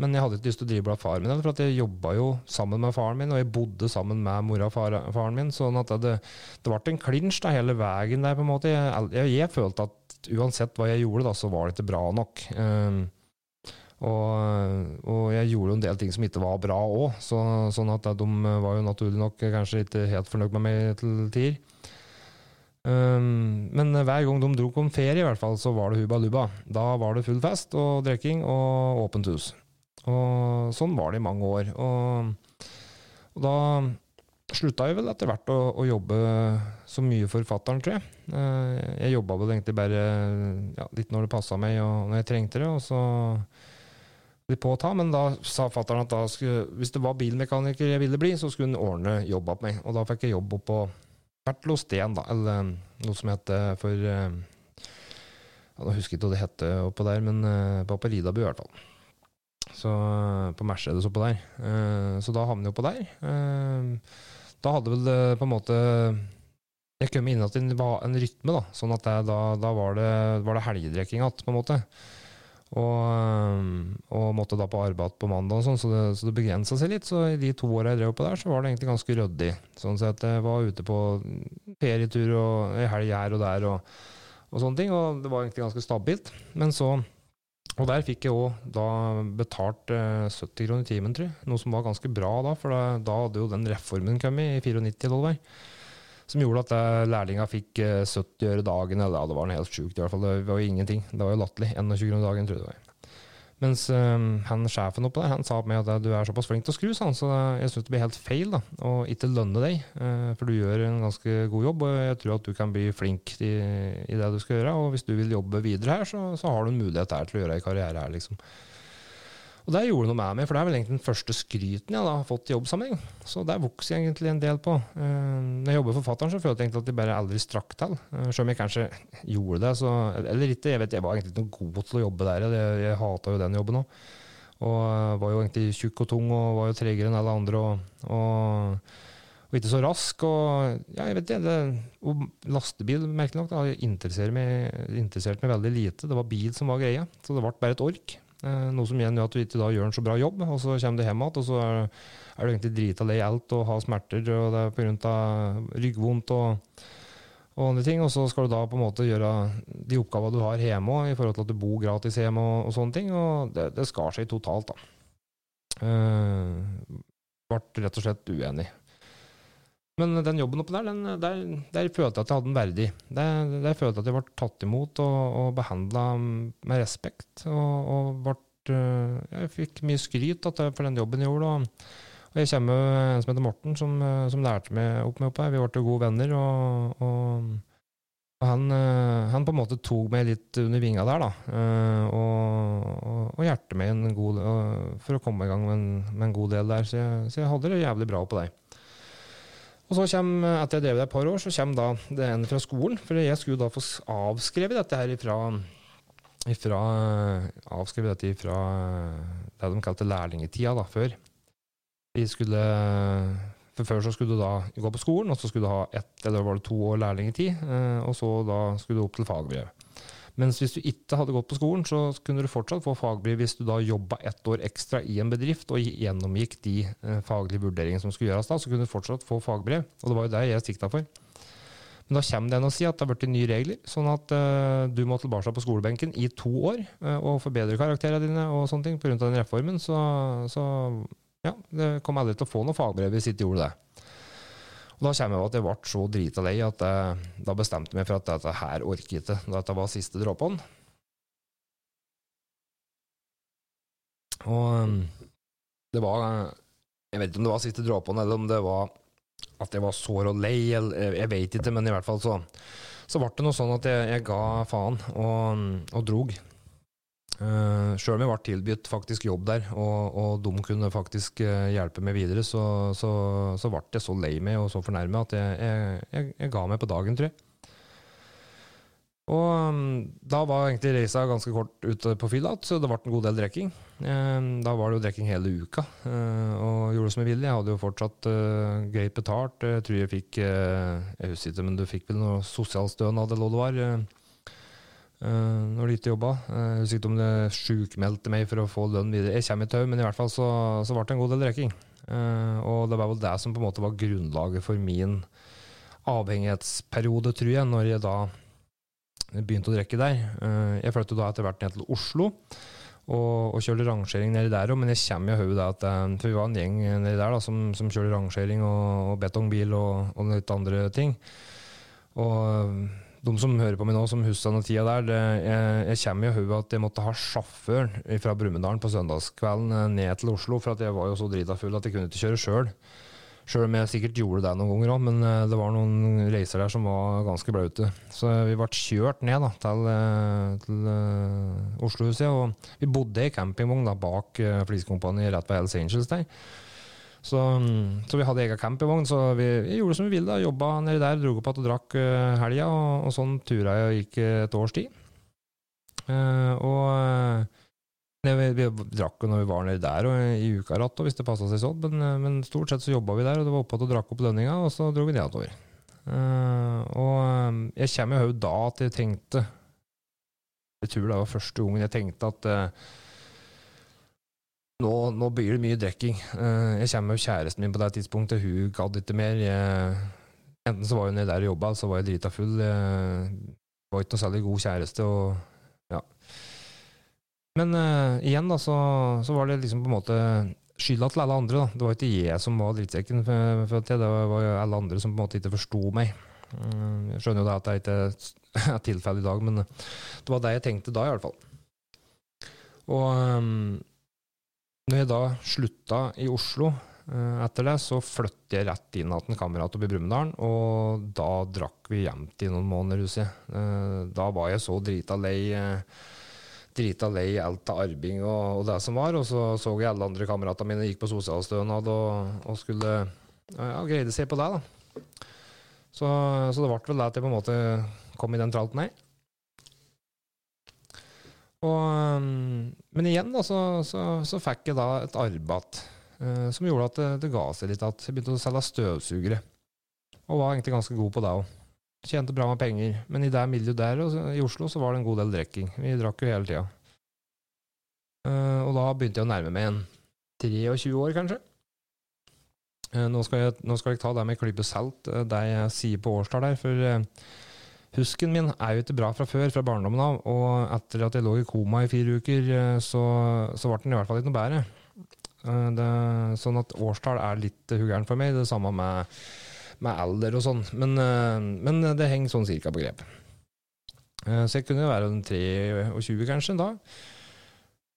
men jeg hadde ikke lyst til å drive av faren min, for jeg jobba jo sammen med faren min, og jeg bodde sammen med mora og far, faren min. sånn at det, det ble en klinsj hele veien der, på en måte. Jeg, jeg, jeg, følte at uansett hva jeg gjorde, da, så var det ikke bra nok. Um, og, og, jeg gjorde jo en del ting som ikke var bra òg, så, sånn at de var jo naturlig nok kanskje ikke helt fornøyd med meg til tider. Um, men hver gang de dro på ferie, i hvert fall, så var det hubba lubba. Da var det full fest og drikking og åpent hus. Og sånn var det i mange år. Og, og da slutta jeg vel etter hvert å, å, jobbe så mye for fatter'n, tror jeg. Uh, jeg jobba vel egentlig bare ja, litt når det passa meg og når jeg trengte det. og så litt på å ta, men da sa fatter'n at skulle, hvis det var bilmekaniker jeg ville bli, så skulle han ordne jobb opp meg. Og da fikk jeg jobb opp på Bertlo igjen, da, eller noe som heter for ja, Nå husker ikke hva det heter oppå der, men på, på Ridabu i hvert fall. Så på Mercedes oppå der. Så da havner jeg oppå der. Da hadde vel det på en måte Jeg kom inn igjen i en rytme, da. Sånn at det, da, da, var det, var det helgedrikking igjen, på en måte. Og, og, måtte da på arbeid på mandag, og sånn, så det, så det begrensa seg litt. Så i de to åra jeg drev på der, så var det egentlig ganske ryddig. Sånn sett jeg var ute på ferietur og ei helg her og der og, og, sånne ting. Og det var egentlig ganske stabilt. Men så Og der fikk jeg òg da betalt eh, 70 kroner i timen, tror jeg. Noe som var ganske bra da, for da, da hadde jo den reformen kommet i 94 eller som gjorde at eh, lærlinga fikk 70 eh, øre dagen. Eller ja, det var noe helt sjukt, i hvert fall. Det var jo ingenting. Det var jo latterlig. 21 kroner dagen, tror jeg det var. Mens um, han sjefen oppe der han sa meg at du er såpass flink til å skru, så jeg syns det blir helt feil da, å ikke lønne deg. Uh, for du gjør en ganske god jobb, og jeg tror at du kan bli flink i, i det du skal gjøre. Og hvis du vil jobbe videre her, så, så har du en mulighet her til å gjøre en karriere her, liksom. Og der gjorde noe med meg, for det er vel egentlig den første skryten jeg da har fått i jobbsammenheng. Så der vokser jeg egentlig en del på. Uh, når jeg jobber forfatteren, så følte jeg egentlig at de bare aldri strakk til. Uh, selv om jeg kanskje gjorde det, så Eller ikke, jeg vet jeg var egentlig ikke noe god til å jobbe der. Jeg, jeg hata jo den jobben òg. Og uh, var jo egentlig tjukk og tung og var jo tregere enn alle andre. og, og og ikke så rask. Og ja, jeg vet det, det, og lastebil, merkelig nok, da, interesserte meg, interessert meg veldig lite. Det var bil som var greia, så det ble bare et ork. Eh, noe som igjen gjør at du ikke da gjør en så bra jobb, og så kommer du hjem igjen, og så er, er, du egentlig drita lei alt og har smerter, og det er pga. ryggvondt og, og andre ting. Og så skal du da på en måte gjøre de oppgavene du har hjemme òg, i forhold til at du bor gratis hjemme og, og sånne ting. Og det, det skar seg totalt, da. Uh, ble rett og slett uenig. Men den jobben oppe der, den, der, der, følte jeg at jeg hadde den verdig. Der, der følte jeg at jeg ble tatt imot og, og behandla med respekt. Og, og ble, eh, jeg fikk mye skryt for den jobben jeg gjorde. Og, og jeg kommer med en som heter Morten, som, som lærte meg opp med opp her. Vi ble gode venner. og, og og han, han, på en måte tok meg litt under vinga der, da. Og, og hjertet meg en god, for å komme i gang med en, med en god del der. Så jeg, så jeg hadde det jævlig bra på deg. Og så kommer, etter jeg drev det et par år, så kommer da det en fra skolen. For jeg skulle da få avskrevet dette her ifra, ifra Avskrevet dette ifra det de kalte lærlingetida da, før. Vi skulle for Før så skulle du da gå på skolen, og så skulle du ha ett eller var det to år lærlingetid. Eh, og så da skulle du opp til fagbrev. Mens hvis du ikke hadde gått på skolen, så kunne du fortsatt få fagbrev hvis du da jobba ett år ekstra i en bedrift og gjennomgikk de eh, faglige vurderingene som skulle gjøres da, så kunne du fortsatt få fagbrev. Og det var jo det jeg sikta for. Men da kommer det en å si at det har blitt nye regler, sånn at uh, du må tilbake på skolebenken i to år uh, og forbedre karakterene dine og sånne ting pga. den reformen. Så, så ja, det kom aldri til å få noe fagbrev hvis ikke gjorde det. Da kommer jeg at jeg ble så drita lei at jeg, da bestemte meg for at dette her orker jeg ikke. Dette var siste dråpen. Og um, det var Jeg vet ikke om det var siste dråpen, eller om det var at jeg var sår og lei, eller jeg vet ikke, men i hvert fall så, så ble det noe sånn at jeg, jeg ga faen og, og drog. Uh, Sjøl om jeg ble tilbudt faktisk jobb der, og, og de kunne faktisk uh, hjelpe meg videre, så, så, så ble jeg så lei meg og så fornærmet at jeg, jeg, jeg, ga meg på dagen, tror jeg. Og um, da var egentlig reisa ganske kort ute på fylla så det ble en god del drikking. Um, da var det jo drikking hele uka, og gjorde det som jeg ville. Jeg hadde jo fortsatt greit betalt. Jeg tror jeg fikk Jeg husker ikke, men du fikk vel noe sosialstønad eller hva det var. Når du ikke jobba. Jeg husker ikke om det sjukmeldte meg for å få lønn videre. Jeg kommer i tau, men i hvert fall så, så ble det en god del drikking. og det var vel det som på en måte var grunnlaget for min avhengighetsperiode, tror jeg, når jeg da begynte å drikke der. Eh, jeg flyttet da etter hvert ned til Oslo og, og kjørte rangering nedi der òg, men jeg kommer jo hodet at eh, For vi var en gjeng nedi der da, som, som kjørte rangering og, og betongbil og, og, litt andre ting. Og eh, de som hører på meg nå, som husker den tida der, det, jeg, jeg kommer jo hodet at jeg måtte ha sjåfør fra Brumunddal på søndagskvelden ned til Oslo, for jeg var jo så drita full at jeg kunne ikke kjøre sjøl. Sjøl om jeg sikkert gjorde det noen ganger òg, men eh, det var noen reiser der som var ganske blaute. Så vi ble kjørt ned da, til, eh, til uh, Oslohuset, og vi bodde i campingvogn bak uh, Fliskompaniet rett ved Hells Angels der. Så, mm, så, vi hadde egen campingvogn, så vi, vi, gjorde som vi ville. da, Jobba nedi der, dro opp igjen og drakk uh, helga, og, og sånn tura jeg og gikk et års tid. Uh, og vi, vi drakk jo når vi var nede der og i uka ratt, og hvis det passa seg sånn, men, eh, men, stort sett så jobba vi der, og det var oppe og drakk opp lønninga, og så dro vi nedover. Uh, og eh, jeg kommer jo da at jeg tenkte Jeg tror det var første gangen jeg tenkte at uh, nå, nå, blir det mye drikking. Uh, jeg kommer med kjæresten min på det tidspunktet, hun gadd ikke mer. Jeg, enten så var hun nede der og jobba, så var jeg drita full. Jeg var ikke noe særlig god kjæreste. og men uh, igjen, da, så, så, var det liksom på en måte skylda til alle andre. da. Det var ikke jeg som var drittsekken, for, for det var alle andre som på en måte ikke forsto meg. Uh, jeg skjønner jo det at det ikke er *laughs* tilfellet i dag, men det var det jeg tenkte da, i hvert fall. Og um, når jeg da slutta i Oslo uh, etter det, så flyttet jeg rett inn til en kamerat oppe i Brumunddal, og da drakk vi jevnt i noen måneder, husker jeg. da var jeg så drita lei. Uh, drita lei alt av arbeid og, og, det som var. Og så så jeg alle andre kameratene mine gikk på sosialstønad og, og skulle ja, greide seg på det. da. Så, så det ble vel det at jeg på en måte kom i den tralten her. Og, men igjen da, så, så, så, fikk jeg da et arbeid uh, som gjorde at det, det, ga seg litt. At jeg begynte å selge støvsugere. Og var egentlig ganske god på det òg. Tjente bra med penger. Men i det miljøet der i Oslo så var det en god del drikking. Vi drakk jo hele tida. Uh, og da begynte jeg å nærme meg en 23 år, kanskje. Uh, nå, skal jeg, nå, skal jeg, ta det med klype salt, uh, det jeg sier på årstall der. For husken min er jo ikke bra fra før, fra barndommen av. Og etter at jeg lå i koma i fire uker, så, så ble den i hvert fall ikke noe bedre. Det, sånn at årstall er litt huggeren for meg. Det samme med med alder og sånn. Men, eh, men, det henger sånn cirka på grep. Eh, så jeg kunne være 23 kanskje da.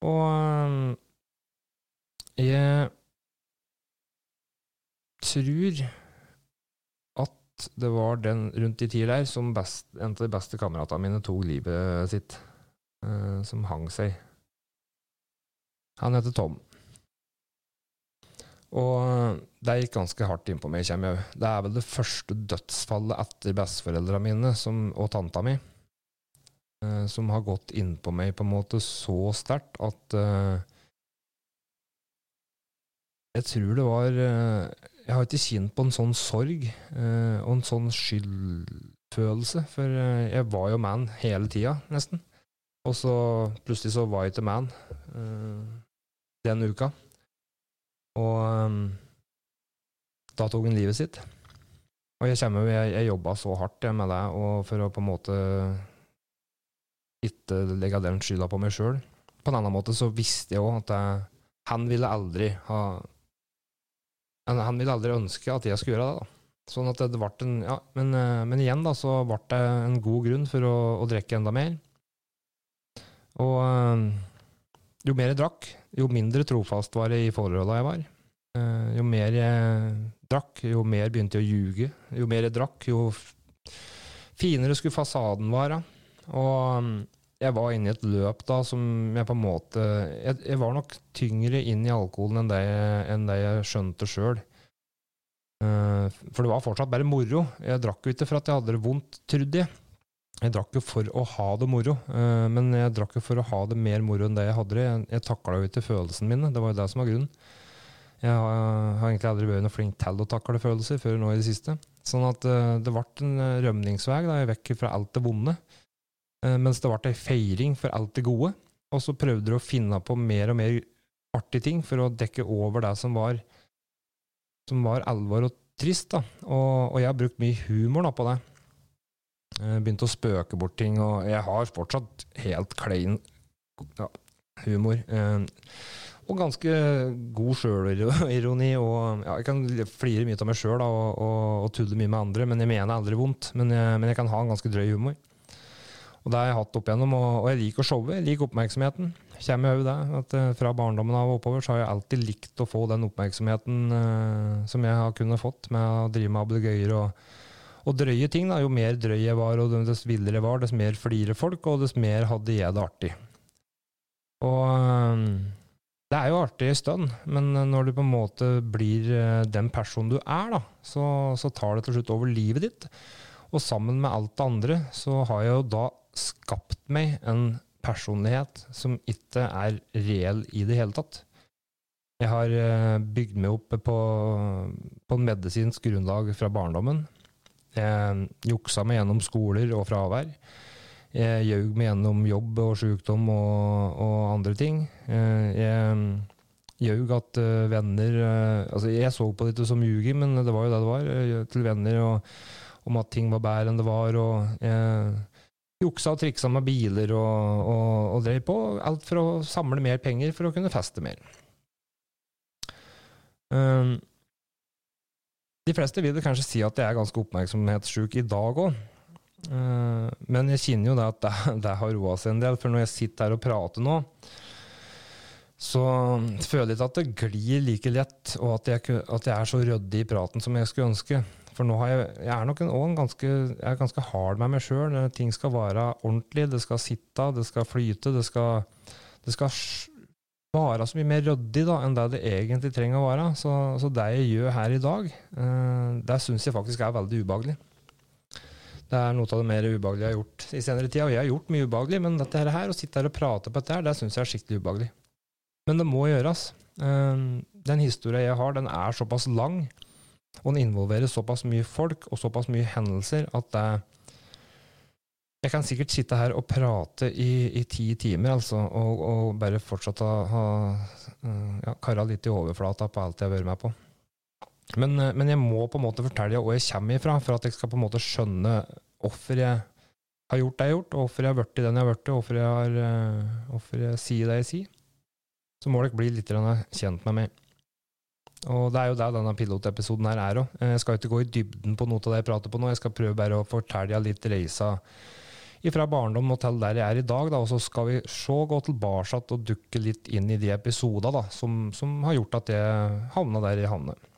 Og eh, jeg tror det var den rundt de tider der som best, en av de beste kameratene mine tok livet sitt. som hang seg. Han heter Tom. Og det gikk ganske hardt innpå meg. Jeg. Det er vel det første dødsfallet etter besteforeldra mine som, og tanta mi uh, som har gått innpå meg på en måte så sterkt at uh, Jeg tror det var eh, Jeg har ikke kjent på en sånn sorg eh, og en sånn skyldfølelse, for eh, jeg var jo man hele tida, nesten. Og så plutselig så var jeg ikke man eh, den uka. Og um, da tok han livet sitt. Og jeg kommer jeg, jeg jobba så hardt med det for å på en måte ikke legge den skylda på meg sjøl. På en annen måte så visste jeg òg at jeg, han ville aldri ha Han ville aldri ønske at jeg skulle gjøre det. da. Sånn at det ble en Ja, men, eh, men igjen, da, så ble det en god grunn for å, å drikke enda mer. Og um, jo mer jeg drakk, jo mindre trofast var jeg i forholda jeg var. Uh, jo mer jeg drakk, jo mer begynte jeg å ljuge. Jo mer jeg drakk, jo finere skulle fasaden være. Og jeg var inne i et løp da som jeg på en måte Jeg, jeg var nok tyngre inn i alkoholen enn det, enn det jeg skjønte sjøl. Uh, for det var fortsatt bare moro. Jeg drakk jo ikke for at jeg hadde det vondt, trodde jeg. Jeg drakk jo for å ha det moro, uh, men jeg drakk jo for å ha det mer moro enn det jeg hadde det. Jeg, jeg takla jo ikke følelsene mine, det var jo det som var grunnen. Jeg har, egentlig aldri vært noe flink til å takle følelser før nå i det siste. Sånn at uh, det ble en rømningsvei da jeg vekk fra alt det vonde. Uh, mens det ble ei feiring for alt det gode. Og så prøvde de å finne på mer og mer artige ting for å dekke over det som var, som var alvor og trist. da. Og, og jeg har brukt mye humor da på det. Uh, begynte å spøke bort ting, og jeg har fortsatt helt klein ja, humor. Uh, og ganske god sjølironi. Og ja, jeg kan flire mye av meg sjøl og, og, og, tulle mye med andre, men jeg mener aldri vondt. Men jeg, men jeg kan ha en ganske drøy humor. Og det har jeg hatt opp igjennom, og, og jeg liker å showe. Jeg liker oppmerksomheten. Kommer jo det, at uh, Fra barndommen av og oppover så har jeg alltid likt å få den oppmerksomheten uh, som jeg har kunnet fått med å drive med ablegøyer og, og drøye ting. Da. Jo mer drøy jeg var, og dess villere jeg var, dess mer flirer folk, og dess mer hadde jeg det artig. Og uh, det er jo artig en stund, men når du på en måte blir eh, den personen du er, da, så, så, tar det til slutt over livet ditt. Og sammen med alt det andre så har jeg jo da skapt meg en personlighet som ikke er reell i det hele tatt. Jeg har eh, bygd meg opp på, på en medisinsk grunnlag fra barndommen. Jeg juksa meg gjennom skoler og fravær. Jeg gjøg meg gjennom jobb og sykdom og, og andre ting. Eh, jeg gjøg at uh, venner Altså, jeg så på det som ljuging, men det var jo det det var. Til venner og, om at ting var bedre enn det var. og jeg Juksa og triksa med biler og, og, og drev på. Alt for å samle mer penger for å kunne feste mer. Um, de fleste vil kanskje si at jeg er ganske oppmerksomhetssjuk i dag òg. Uh, men jeg kjenner jo det at det, det har roa seg en del, for når jeg sitter her og prater nå, så føler jeg ikke at det glir like lett, og at jeg, at jeg er så ryddig i praten som jeg skulle ønske. For nå har jeg, jeg er nok en, en ganske, jeg er ganske hard med meg sjøl. Ting skal være ordentlig, det skal sitte, det skal flyte, det skal, det skal være så mye mer ryddig da, enn det det egentlig trenger å være. Så, så det jeg gjør her i dag, eh, det syns jeg faktisk er veldig ubehagelig. Det er noe av det mer ubehagelige jeg har gjort i senere tid. Og jeg har gjort mye ubehagelig, men dette her, å sitte her og prate på dette her, det syns jeg er skikkelig ubehagelig. Men det må gjøres. Ehm, den historien jeg har, den er såpass lang, og den involverer såpass mye folk og såpass mye hendelser at det jeg kan sikkert sitte her og prate i, i ti timer, altså, og, og, bare fortsatt ha ja, kara litt i overflata på alt jeg har vært med på. Men, eh, men, jeg må på en måte fortelle hvor jeg kommer ifra, for at jeg skal på en måte skjønne hvorfor jeg har gjort det jeg har gjort, og hvorfor jeg har blitt den jeg har blitt, og hvorfor jeg, har, eh, hvorfor jeg sier det jeg sier. Så må dere bli litt kjent med meg. Og det er jo det denne pilotepisoden her er òg. Jeg skal ikke gå i dybden på noe av det jeg prater på nå, jeg skal prøve bare å fortelle litt reisa fra barndom og til der jeg er i dag. Da, og så skal vi se, gå tilbake og dukke litt inn i de episodene som, som har gjort at jeg havna der jeg havnet.